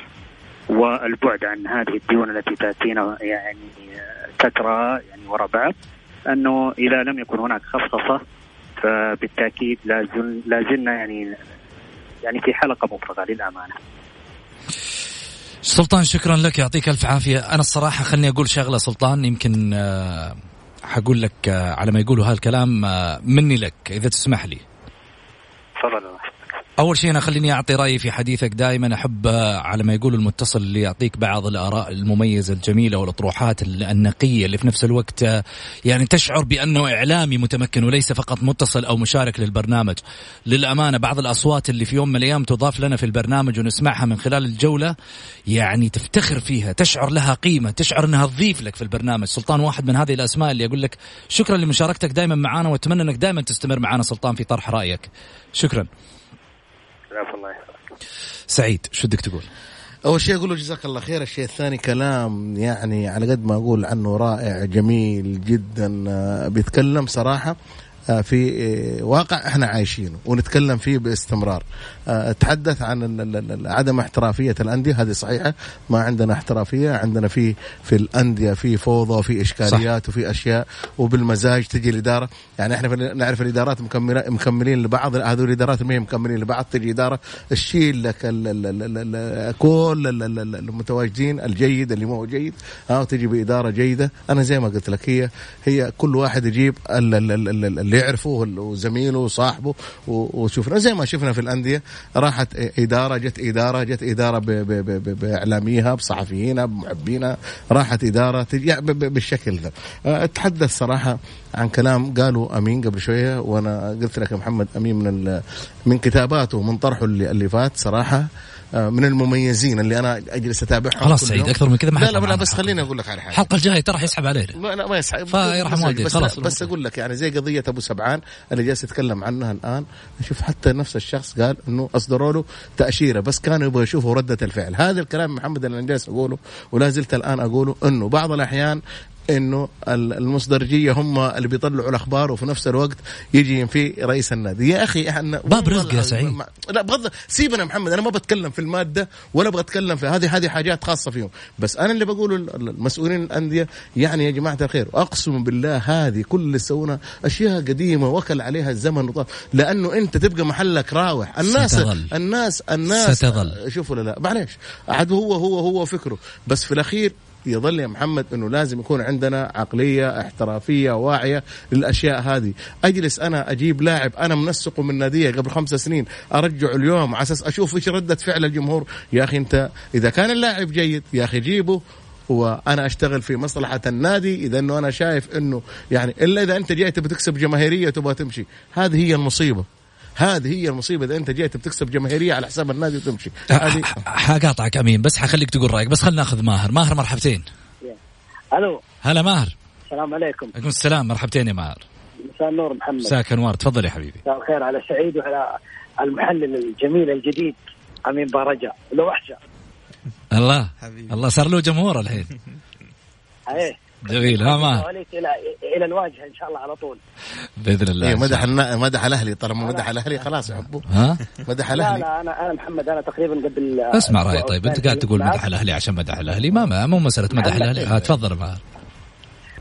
والبعد عن هذه الديون التي تأتينا يعني تترى يعني وراء بعض أنه إذا لم يكن هناك خصخصه فبالتأكيد لا زلنا يعني يعني في حلقة مفرغة للأمانة. سلطان شكرا لك يعطيك ألف عافية. أنا الصراحة خلني أقول شغلة سلطان يمكن حقول لك على ما يقولوا هالكلام مني لك إذا تسمح لي. تفضل. أول شيء أنا خليني أعطي رأيي في حديثك دائما. أحب على ما يقول المتصل اللي يعطيك بعض الآراء المميزة الجميلة والأطروحات النقية اللي في نفس الوقت يعني تشعر بأنه إعلامي متمكن وليس فقط متصل أو مشارك للبرنامج. للأمانة بعض الأصوات اللي في يوم من الأيام تضاف لنا في البرنامج ونسمعها من خلال الجولة يعني تفتخر فيها تشعر لها قيمة تشعر أنها تضيف لك في البرنامج. سلطان واحد من هذه الأسماء اللي أقول لك شكرا لمشاركتك دائما معنا وأتمنى أنك دائما تستمر معنا سلطان في طرح رأيك. شكرا. الله. سعيد شو بدك تقول؟ أول شيء أقول له جزاك الله خير. الشيء الثاني كلام يعني على قد ما أقول عنه رائع جميل جدا بيتكلم صراحة. في واقع إحنا عايشينه ونتكلم فيه باستمرار تحدث عن عدم احترافيه الانديه هذه صحيحه ما عندنا احترافيه عندنا في في الانديه في فوضى وفي اشكاليات صح. وفي اشياء وبالمزاج تجي الاداره يعني إحنا نعرف الادارات مكمله مكملين لبعض هذول الادارات ما هي مكملين لبعض تجي اداره تشيل لك كل المتواجدين الجيد اللي مو جيد ها وتجي باداره جيده أنا زي ما قلت لك هي هي كل واحد يجيب اللي يعرفه وزميله وصاحبه وشوفنا زي ما شفنا في الأندية راحت إدارة جت إدارة جت إدارة بإعلاميها بصحفيينها بمحبينها راحت إدارة بالشكل ذا. أتحدث صراحة عن كلام قالوا أمين قبل شوية وأنا قلت لك يا محمد أمين من من كتاباته ومن طرحه اللي, اللي فات صراحة. من المميزين اللي أنا أجلس أتابعهم خلاص سعيد أكثر من كذا ما لا لا, لا بس خليني أقول لك على حاجة. الحلقة الجاية ترى يسحب علينا. لا ما يسحب. فيرحم والديك خلاص. بس أقول لك يعني زي قضية أبو سبعان اللي جالس يتكلم عنها الآن شوف حتى نفس الشخص قال إنه أصدروا له تأشيرة بس كانوا يبغوا يشوفوا ردة الفعل. هذا الكلام محمد اللي جالس أقوله ولا زلت الآن أقوله إنه بعض الأحيان إنه المصدرجيه هم اللي بيطلعوا الأخبار وفي نفس الوقت يجي في رئيس النادي. يا أخي إحنا باب رزق يا سعيد. لا بغض سيبنا محمد أنا ما بتكلم في المادة ولا أبغى اتكلم في هذه هذه حاجات خاصة فيهم. بس أنا اللي بقوله المسؤولين الأندية يعني يا جماعة الخير أقسم بالله هذه كل اللي سوونا أشياء قديمة وكل عليها الزمن وطال. لأنه أنت تبقى محلك راوح. الناس ستظل. الناس الناس ستظل. شوفوا لا معليش. عاد هو هو هو فكره. بس في الأخير يظل يا محمد إنه لازم يكون عندنا عقلية احترافية واعية للأشياء هذه. أجلس أنا أجيب لاعب أنا منسقه من ناديه قبل خمس سنين أرجعه اليوم على أساس أشوف إيش ردة فعل الجمهور. يا أخي أنت إذا كان اللاعب جيد يا أخي جيبه وأنا أشتغل في مصلحة النادي. إذا إنه أنا شايف إنه يعني إلا إذا أنت جاي تبي تكسب جماهيرية تبغى تمشي هذه هي المصيبة. هذه هي المصيبة. إذا أنت جيت بتكسب جماهيرية على حساب النادي وتمشي. هذه حقاطعك أمين بس حخليك تقول رأيك. بس خلينا ناخذ ماهر. ماهر مرحبتين. ألو. هلا ماهر. السلام عليكم. عليكم السلام. مرحبتين يا ماهر. مساء النور محمد. مساك أنوار. تفضل يا حبيبي. مساء الخير على سعيد وعلى المحلل الجميل الجديد. أمين بارجا لو وحشه الله. حبيبي. الله صار له جمهور الحين. إيه. جميل ها ما؟ إلى إلى الواجهة إن شاء الله على طول. بإذن الله. إيه مدح مدح الأهلي طالما مدح الأهلي خلاص يحبوه ها؟ مدح لا الأهلي. لا أنا أنا محمد أنا تقريبا قبل اسمع راي أسبوع طيب أنت قاعد تقول مدح الأهلي عشان مدح الأهلي. ما ما مو مسألة مدح. الأهلي. ها تفضل معاه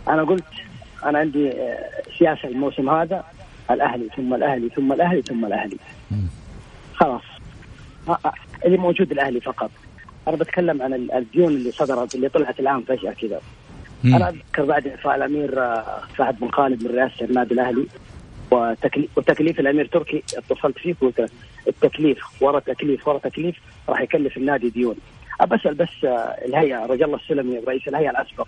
أنا قلت أنا عندي آه، سياسة الموسم هذا الأهلي ثم الأهلي ثم الأهلي ثم الأهلي. خلاص. آه، آه، اللي موجود الأهلي فقط. أنا بتكلم عن ال- الديون اللي صدرت اللي طلعت الآن فجأة كذا. أنا أذكر بعد إعفاء الأمير آه، فهد بن خالد من رئاسة النادي الأهلي وتكليف, وتكليف الأمير تركي اتصلت فيك وقلت التكليف ورا تكليف ورا تكليف راح يكلف النادي ديون بسال بس آه، الهيئة رجال الله السلمي رئيس الهيئة الأسبق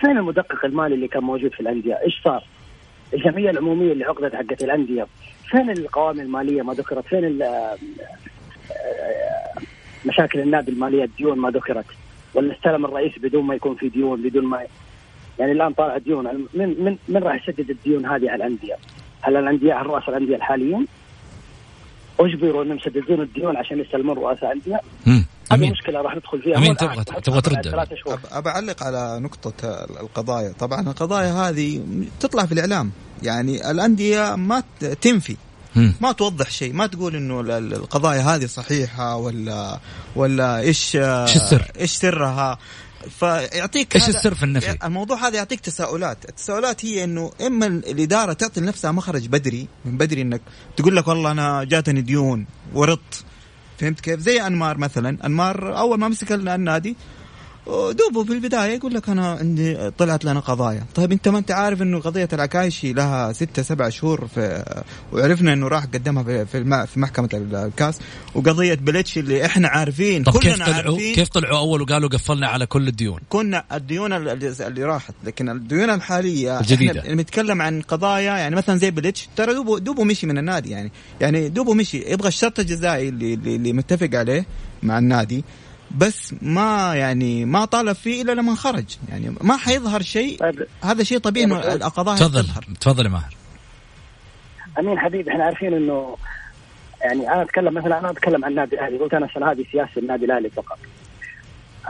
فين المدقق المالي اللي كان موجود في الأندية؟ إيش صار؟ الجمعية العمومية اللي عقدت حقت الأندية فين القوائم المالية ما ذكرت؟ فين آه، مشاكل النادي المالية الديون ما ذكرت؟ ولا استلم الرئيس بدون ما يكون في ديون بدون ما يعني الآن طالع ديون من من من راح يسدد الديون هذه على الأندية؟ هل الانديه هل رؤساء الأندية الحاليين؟ اجبروا إنهم يسددون الديون عشان يستلمون رؤساء انديه؟ مم. هذه أمين مشكلة راح ندخل فيها أمين هون تبغى- تبغى ترد أبى أعلق على نقطة القضايا طبعا القضايا هذه تطلع في الإعلام يعني الأندية ما تنفي. ما توضح شيء ما تقول إنه ال- ال- القضايا هذه صحيحة ولا ولا إيش إيش السر؟ إيش سرها؟ فيعطيك إيش السر في النفي؟ الموضوع هذا يعطيك تساؤلات. التساؤلات هي إنه إما الإدارة تعطي لنفسها مخرج بدري من بدري إنك تقول لك والله أنا جاتني ديون ورط. فهمت كيف؟ زي أنمار مثلا. أنمار أول ما مسك النادي دوبه في البداية يقول لك أنا عندي طلعت لنا قضايا. طيب أنت ما أنت عارف إنه قضية العكايشي لها ستة سبع شهور في وعرفنا إنه راح قدمها في في. في محكمة الكاس. وقضية بليتش اللي إحنا عارفين طب كيف كلنا طلعوا عارفين كيف طلعوا أول وقالوا قفلنا على كل الديون؟ كنا الديون اللي, اللي راحت. لكن الديون الحالية الجديدة. إحنا بنتكلم عن قضايا يعني مثلا زي بليتش ترى دوبه دوبه مشي من النادي يعني. يعني دوبه مشي. يبغى الشرط الجزائي اللي, اللي, اللي متفق عليه مع النادي بس ما يعني ما طالب فيه إلا لما خرج. يعني ما حيظهر شيء. طيب. هذا شيء طبيعي إنه القضايا تفضل. تفضل يا ماهر. أمين حبيبي إحنا عارفين إنه يعني أنا أتكلم مثلا أنا أتكلم عن النادي الأهلي. قلت أنا عشان هذه سياسة النادي الأهلي فقط.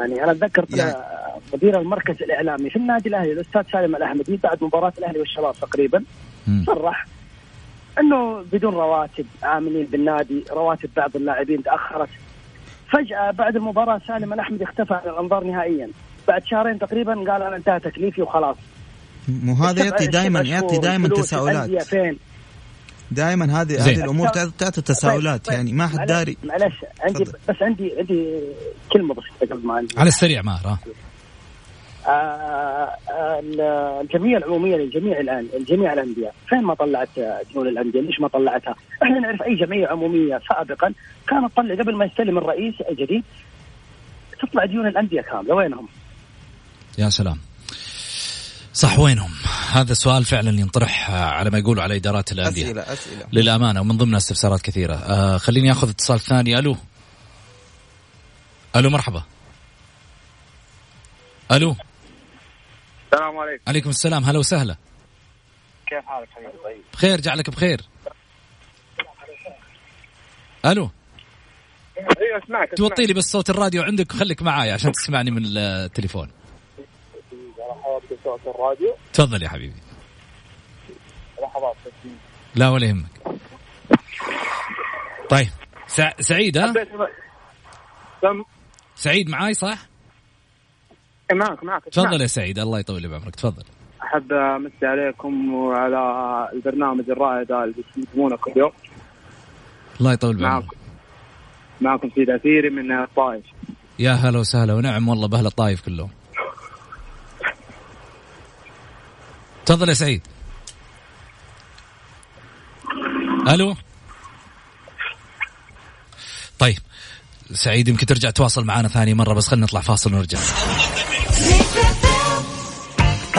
يعني أنا أتذكر يعني- مدير المركز الإعلامي في النادي الأهلي الأستاذ سالم الأحمدي بعد مباراة الأهلي والشباب تقريبا. صرح إنه بدون رواتب عاملين بالنادي رواتب بعض اللاعبين تأخرت. فجأة بعد المباراة سالم الاحمدي اختفى عن الأنظار نهائيا. بعد شهرين تقريبا قال أنا انتهى تكليفي وخلاص. مو هذا يعطي دائما يعطي دائما تساؤلات. دائما هذه. هذه الأمور تعطي تساؤلات طيب، يعني. ما حد داري. معلش عندي. بس عندي عندي كلمة بسيطة قبل ما عندي على السريع ماهر الجمعيه العمومية للجميع الان الجميع الأندية. فين ما طلعت آه، ديون الأندية؟ ليش ما طلعتها؟ إحنا نعرف أي جمعية عمومية سابقا كانت تطلع قبل ما يستلم الرئيس الجديد تطلع ديون الأندية كاملة. وينهم؟ يا سلام. صح وينهم؟ هذا سؤال فعلا ينطرح آه، على ما يقولوا على إدارات الأندية. أسئلة أسئلة. للأمانة ومن ضمنها استفسارات كثيرة. آه خليني أخذ اتصال ثاني. ألو. ألو مرحبا. ألو. السلام عليكم. عليكم السلام. هلا وسهلا. كيف حالك حبيبي؟ طيب. بخير جعلك بخير. ألو. أيوه أسمعك توطي لي بس صوت الراديو عندك وخليك معاي عشان تسمعني من التليفون. صوت الراديو تفضل يا حبيبي. لحظات لا ولا يهمك. طيب سع... سعيد ها؟ سعيد معاي صح؟ معك معك. تفضل يا سعيد الله يطول بعمرك تفضل. أحب امسي عليكم وعلى البرنامج الرائع ده اللي بتقدمونه كل يوم. الله يطول بعمرك. معكم معكم سيد اثيري من الطائف. يا هلا وسهلا ونعم والله بأهل الطايف كلهم تفضل يا سعيد. ألو؟ طيب سعيد يمكن ترجع تواصل معنا ثاني مرة بس خلينا نطلع فاصل ونرجع.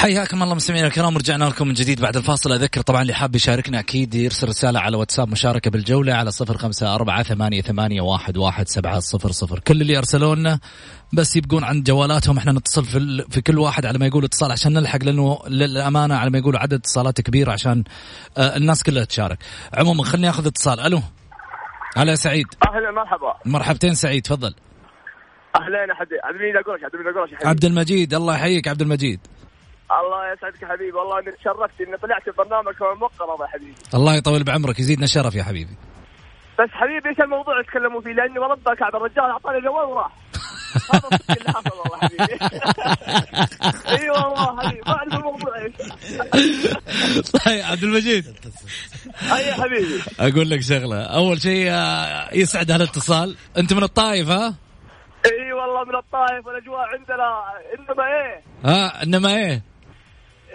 حياكم الله مستمعينا الكرام رجعنا لكم من جديد بعد الفاصل. أذكر طبعا اللي حاب يشاركنا أكيد يرسل رسالة على واتساب مشاركة بالجولة على صفر خمسة أربعة ثمانية, ثمانية واحد, واحد سبعة صفر صفر. كل اللي ارسلوا لنا بس يبقون عند جوالاتهم إحنا نتصل في, ال... في كل واحد على ما يقول اتصال عشان نلحق لأنه للأمانة على ما يقولوا عدد اتصالات كبير عشان آه الناس كلها تشارك. عموما خليني أخذ اتصال. ألو. هلا سعيد. أهلا مرحبا. مرحبتين سعيد تفضل. أهلين عبد المجيد عبد المجيد عبد المجيد الله يحييك عبد المجيد. الله يسعدك حبيبي. والله اني تشرفت إني طلعت في برنامج مقرض يا حبيبي. الله يطول بعمرك يزيدنا الشرف يا حبيبي. بس حبيبي إيش الموضوع اللي تكلموا فيه؟ لأني وربك كعب الرجال أعطاني الجوال وراح. هذا اللي حصل والله حبيبي. إي والله حبيبي ما أعرف الموضوع إيش. طيب عبد المجيد. أي حبيبي. أقول لك شغلة. أول شيء آه، يسعد هالاتصال أنت من الطايف ها؟ إي والله من الطايف والأجواء عندنا إنما إيه؟ ها إنما إيه؟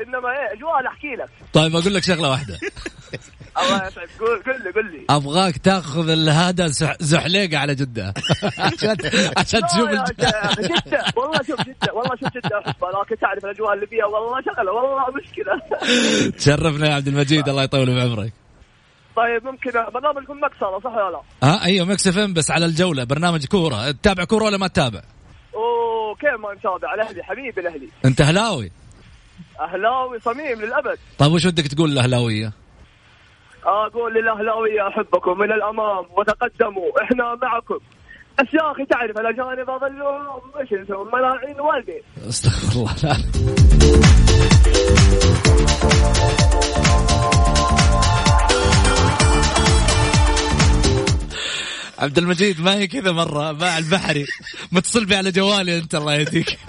إنما إيه اجواء أحكي لك. طيب أقول لك شغلة واحدة. الله يسعدك. قول قل لي قل لي. أبغاك تأخذ هذا زحليقه على جدة. عشان عشان تشوف جدة والله شوف جدة والله شوف جدة. احبها لكن تعرف الأجواء اللي فيها. والله شغلة والله مشكلة. تشرفنا يا عبد المجيد الله يطول بعمرك. طيب ممكن برنامجكم مكسره صح ولا لا؟ ها أيوه Mix FM بس على الجولة. برنامج كورة. تتابع كورة ولا ما تتابع؟ أوه كيف ما نتابع؟ الأهلي حبيبي الأهلي. أنت أهلاوي؟ أهلاوي صميم للأبد. طيب وش ودك تقول للاهلاويه؟ أقول للأهلاوية أحبكم إلى الأمام وتقدموا إحنا معكم. بس يا أخي تعرف الاجانب اظلوا إيش نسوي ملاعين والدين أستغفر الله. عبد المجيد ما هي كذا مرة مع البحري. متصل بي على جوالي أنت الله يهديك.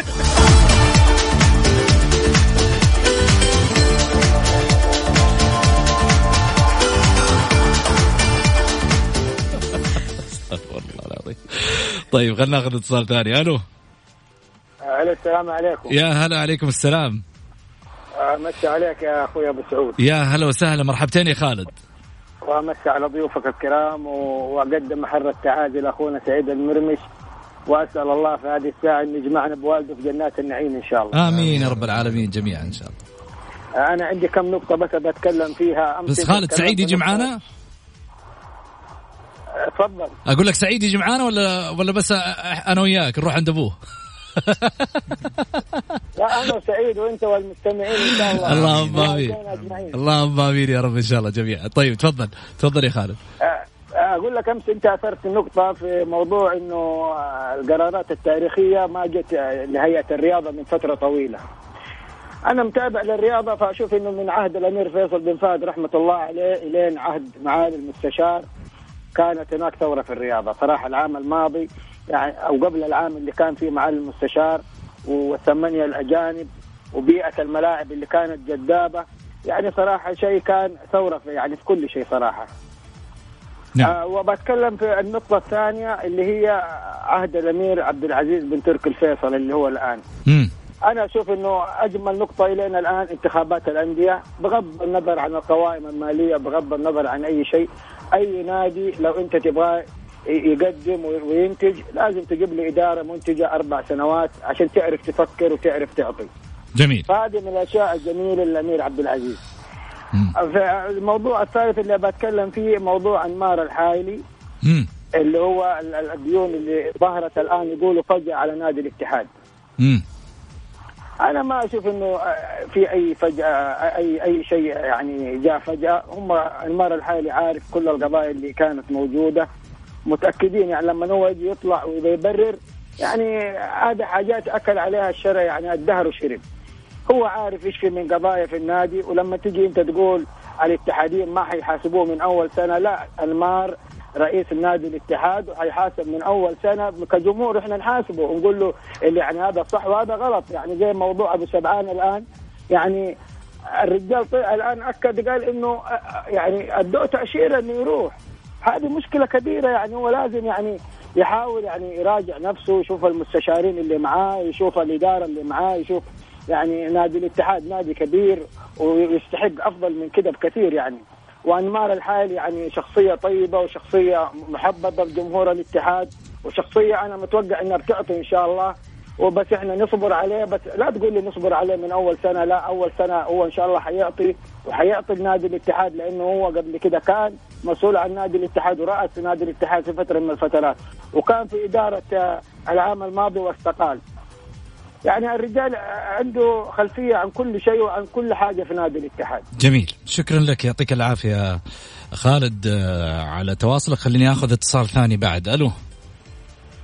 طيب خلينا ناخذ اتصال ثاني. ألو. ألو السلام عليكم. يا هلا عليكم السلام. مسي عليك يا أخوي أبو سعود. يا هلا وسهلا مرحبتين يا خالد. وأمسي على ضيوفك الكرام وأقدم محر التعازي لأخونا سعيد المرمش. وأسأل الله في هذه الساعة أن يجمعنا بوالده في جنات النعيم إن شاء الله. آمين يا رب العالمين جميعا إن شاء الله. أنا عندي كم نقطة بس بتكلم فيها. أمس بس خالد سعيد يجي آه، تفضل. أقول لك سعيد يجي معانا ولا ولا بس أنا وياك؟ نروح عند أبوه. لا أنا وسعيد وأنت والمستمعين إن شاء الله. اللهم آمين. والدين أجمعين. اللهم آمين يا رب إن شاء الله جميعا. طيب تفضل. تفضل يا خالد. آه، آه، أقول لك أمس أنت أثرت نقطة في موضوع إنه آه، القرارات التاريخية ما جت آه، لهيئه الرياضة من فترة طويلة. أنا متابع للرياضة فأشوف إنه من عهد الأمير فيصل بن فهد رحمة الله عليه إلين عهد معالي المستشار. كانت هناك ثورة في الرياضه، صراحة العام الماضي يعني أو قبل العام اللي كان فيه معالي المستشار والثمانيه الأجانب وبيئة الملاعب اللي كانت جذابة يعني صراحة شيء كان ثورة في يعني في كل شيء صراحة. نعم. آه وبتكلم في النقطة الثانية اللي هي عهد الأمير عبد العزيز بن تركي الفيصل اللي هو الآن امم أنا أشوف أنه أجمل نقطة إلينا الآن انتخابات الأندية بغض النظر عن القوائم المالية بغض النظر عن أي شيء أي نادي لو أنت تبغاه يقدم وينتج لازم تجيب لي إدارة منتجة أربع سنوات عشان تعرف تفكر وتعرف تعطي. جميل. فهذه من الأشياء الجميلة للأمير عبد العزيز. مم. الموضوع الثالث اللي بتكلم فيه موضوع أنمار الحايلي اللي هو ال- ال- الديون اللي ظهرت الآن يقولوا فجأة على نادي الاتحاد. امم أنا ما أشوف إنه آه، في أي فجأة آه، أي أي شيء يعني جاء فجأة. هم انمار الحالي عارف كل القضايا اللي كانت موجودة. متأكدين يعني لما هو يجي يطلع ويبرر يعني هذا حاجات أكل عليها الشرع يعني الدهر وشرب. هو عارف إيش في من قضايا في النادي ولما تجي أنت تقول الاتحاديين ما حيحاسبوه من أول سنة لا انمار رئيس النادي الاتحاد وحيحاسب من أول سنة. كجمهور إحنا نحاسبه ونقول له اللي يعني هذا صح وهذا غلط. يعني زي موضوع أبو سبعان الآن. يعني الرجال طلع الآن أكد قال إنه يعني ادوه تأشيرة إنه يروح. هذه مشكلة كبيرة يعني هو لازم يعني يحاول يعني يراجع نفسه يشوف المستشارين اللي معاه يشوف الإدارة اللي معاه يشوف يعني نادي الاتحاد نادي كبير ويستحق أفضل من كده بكثير يعني. وأنمار الحالي يعني شخصية طيبة وشخصية محببة بجمهور الاتحاد وشخصية أنا متوقع إنها بتعطي إن شاء الله. وبس إحنا نصبر عليه بس لا تقول لي نصبر عليه من أول سنة لا أول سنة هو إن شاء الله حيعطي وحيعطي النادي الاتحاد لأنه هو قبل كده كان مسؤول عن نادي الاتحاد ورأس نادي الاتحاد في فترة من الفترات. وكان في إدارة العام الماضي واستقال. يعني الرجال عنده خلفية عن كل شيء وعن كل حاجة في نادي الاتحاد. جميل. شكرا لك. يعطيك العافية خالد آه، على تواصلك. خليني آخذ اتصال ثاني بعد. ألو.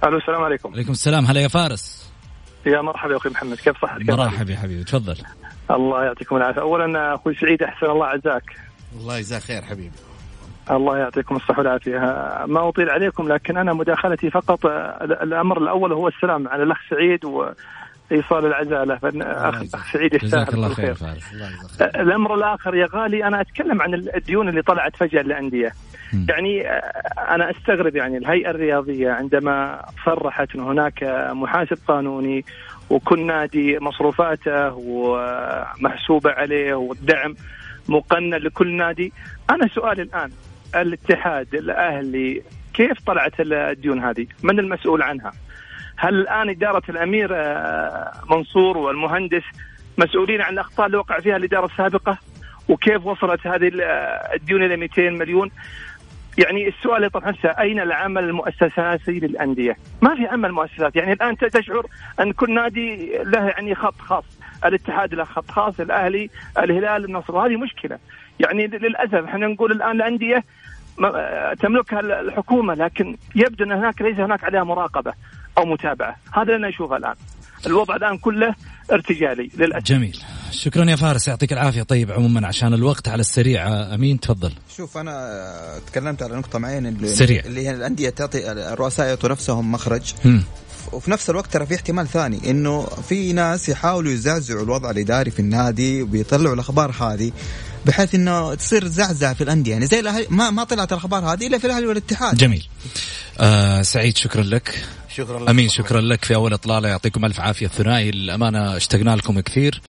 ألو السلام عليكم. عليكم السلام. هلا يا فارس. يا مرحبا يا أخوي محمد. كيف صحتك؟ مرحبا يا حبيبي. تفضل. الله يعطيكم العافية. اولا أخوي سعيد أحسن الله عزاك. الله يجزاك خير حبيبي. الله يعطيكم الصحة والعافية. ما أطيل عليكم لكن أنا مداخلتي فقط الأمر الأول هو السلام على الأخ سعيد وإيصال العزاء له أخ سعيد يستاهل الله خير الأمر الآخر يا غالي أنا أتكلم عن الديون اللي طلعت فجأة للأندية. يعني أنا أستغرب يعني الهيئة الرياضية عندما صرحت أن هناك محاسب قانوني وكل نادي مصروفاته ومحسوبة عليه والدعم مقنن لكل نادي. أنا سؤالي الآن الاتحاد الأهلي كيف طلعت الديون هذه؟ من المسؤول عنها؟ هل الآن إدارة الأمير آه، منصور والمهندس مسؤولين عن الاخطاء اللي وقع فيها الإدارة السابقة؟ وكيف وصلت هذه آه، الديون إلى 200 مليون؟ يعني السؤال يطرح نفسه أين العمل المؤسساتي للأندية؟ ما في عمل مؤسسات، يعني الآن تشعر أن كل نادي له يعني خط خاص، الاتحاد له خط خاص، الأهلي، الهلال، النصر، وهذه مشكلة. يعني للأسف إحنا نقول الآن الأندية تملكها الحكومة لكن يبدو أن هناك ليس هناك عليها مراقبة أو متابعة، هذا اللي نشوفه الآن. الوضع الآن كله ارتجالي للأسف. جميل، شكرا يا فارس يعطيك العافية طيب عموما عشان الوقت على السريع أمين تفضل. شوف أنا تكلمت على نقطة معينة اللي سريع اللي هي الأندية تعطي الرؤساء يعطوا نفسهم مخرج. م. وفي نفس الوقت ترى في احتمال ثاني إنه في ناس يحاولوا يزعزعوا الوضع الإداري في النادي وبيطلعوا الأخبار هذه بحيث إنه تصير زعزعة في الأندية يعني زي ما ما طلعت الأخبار هذه إلا في الأهلي والاتحاد جميل آه سعيد شكرا لك شكرا لك أمين شكرا لك. في أول إطلالة يعطيكم ألف عافية الثنائي. الامانه اشتقنا لكم كثير.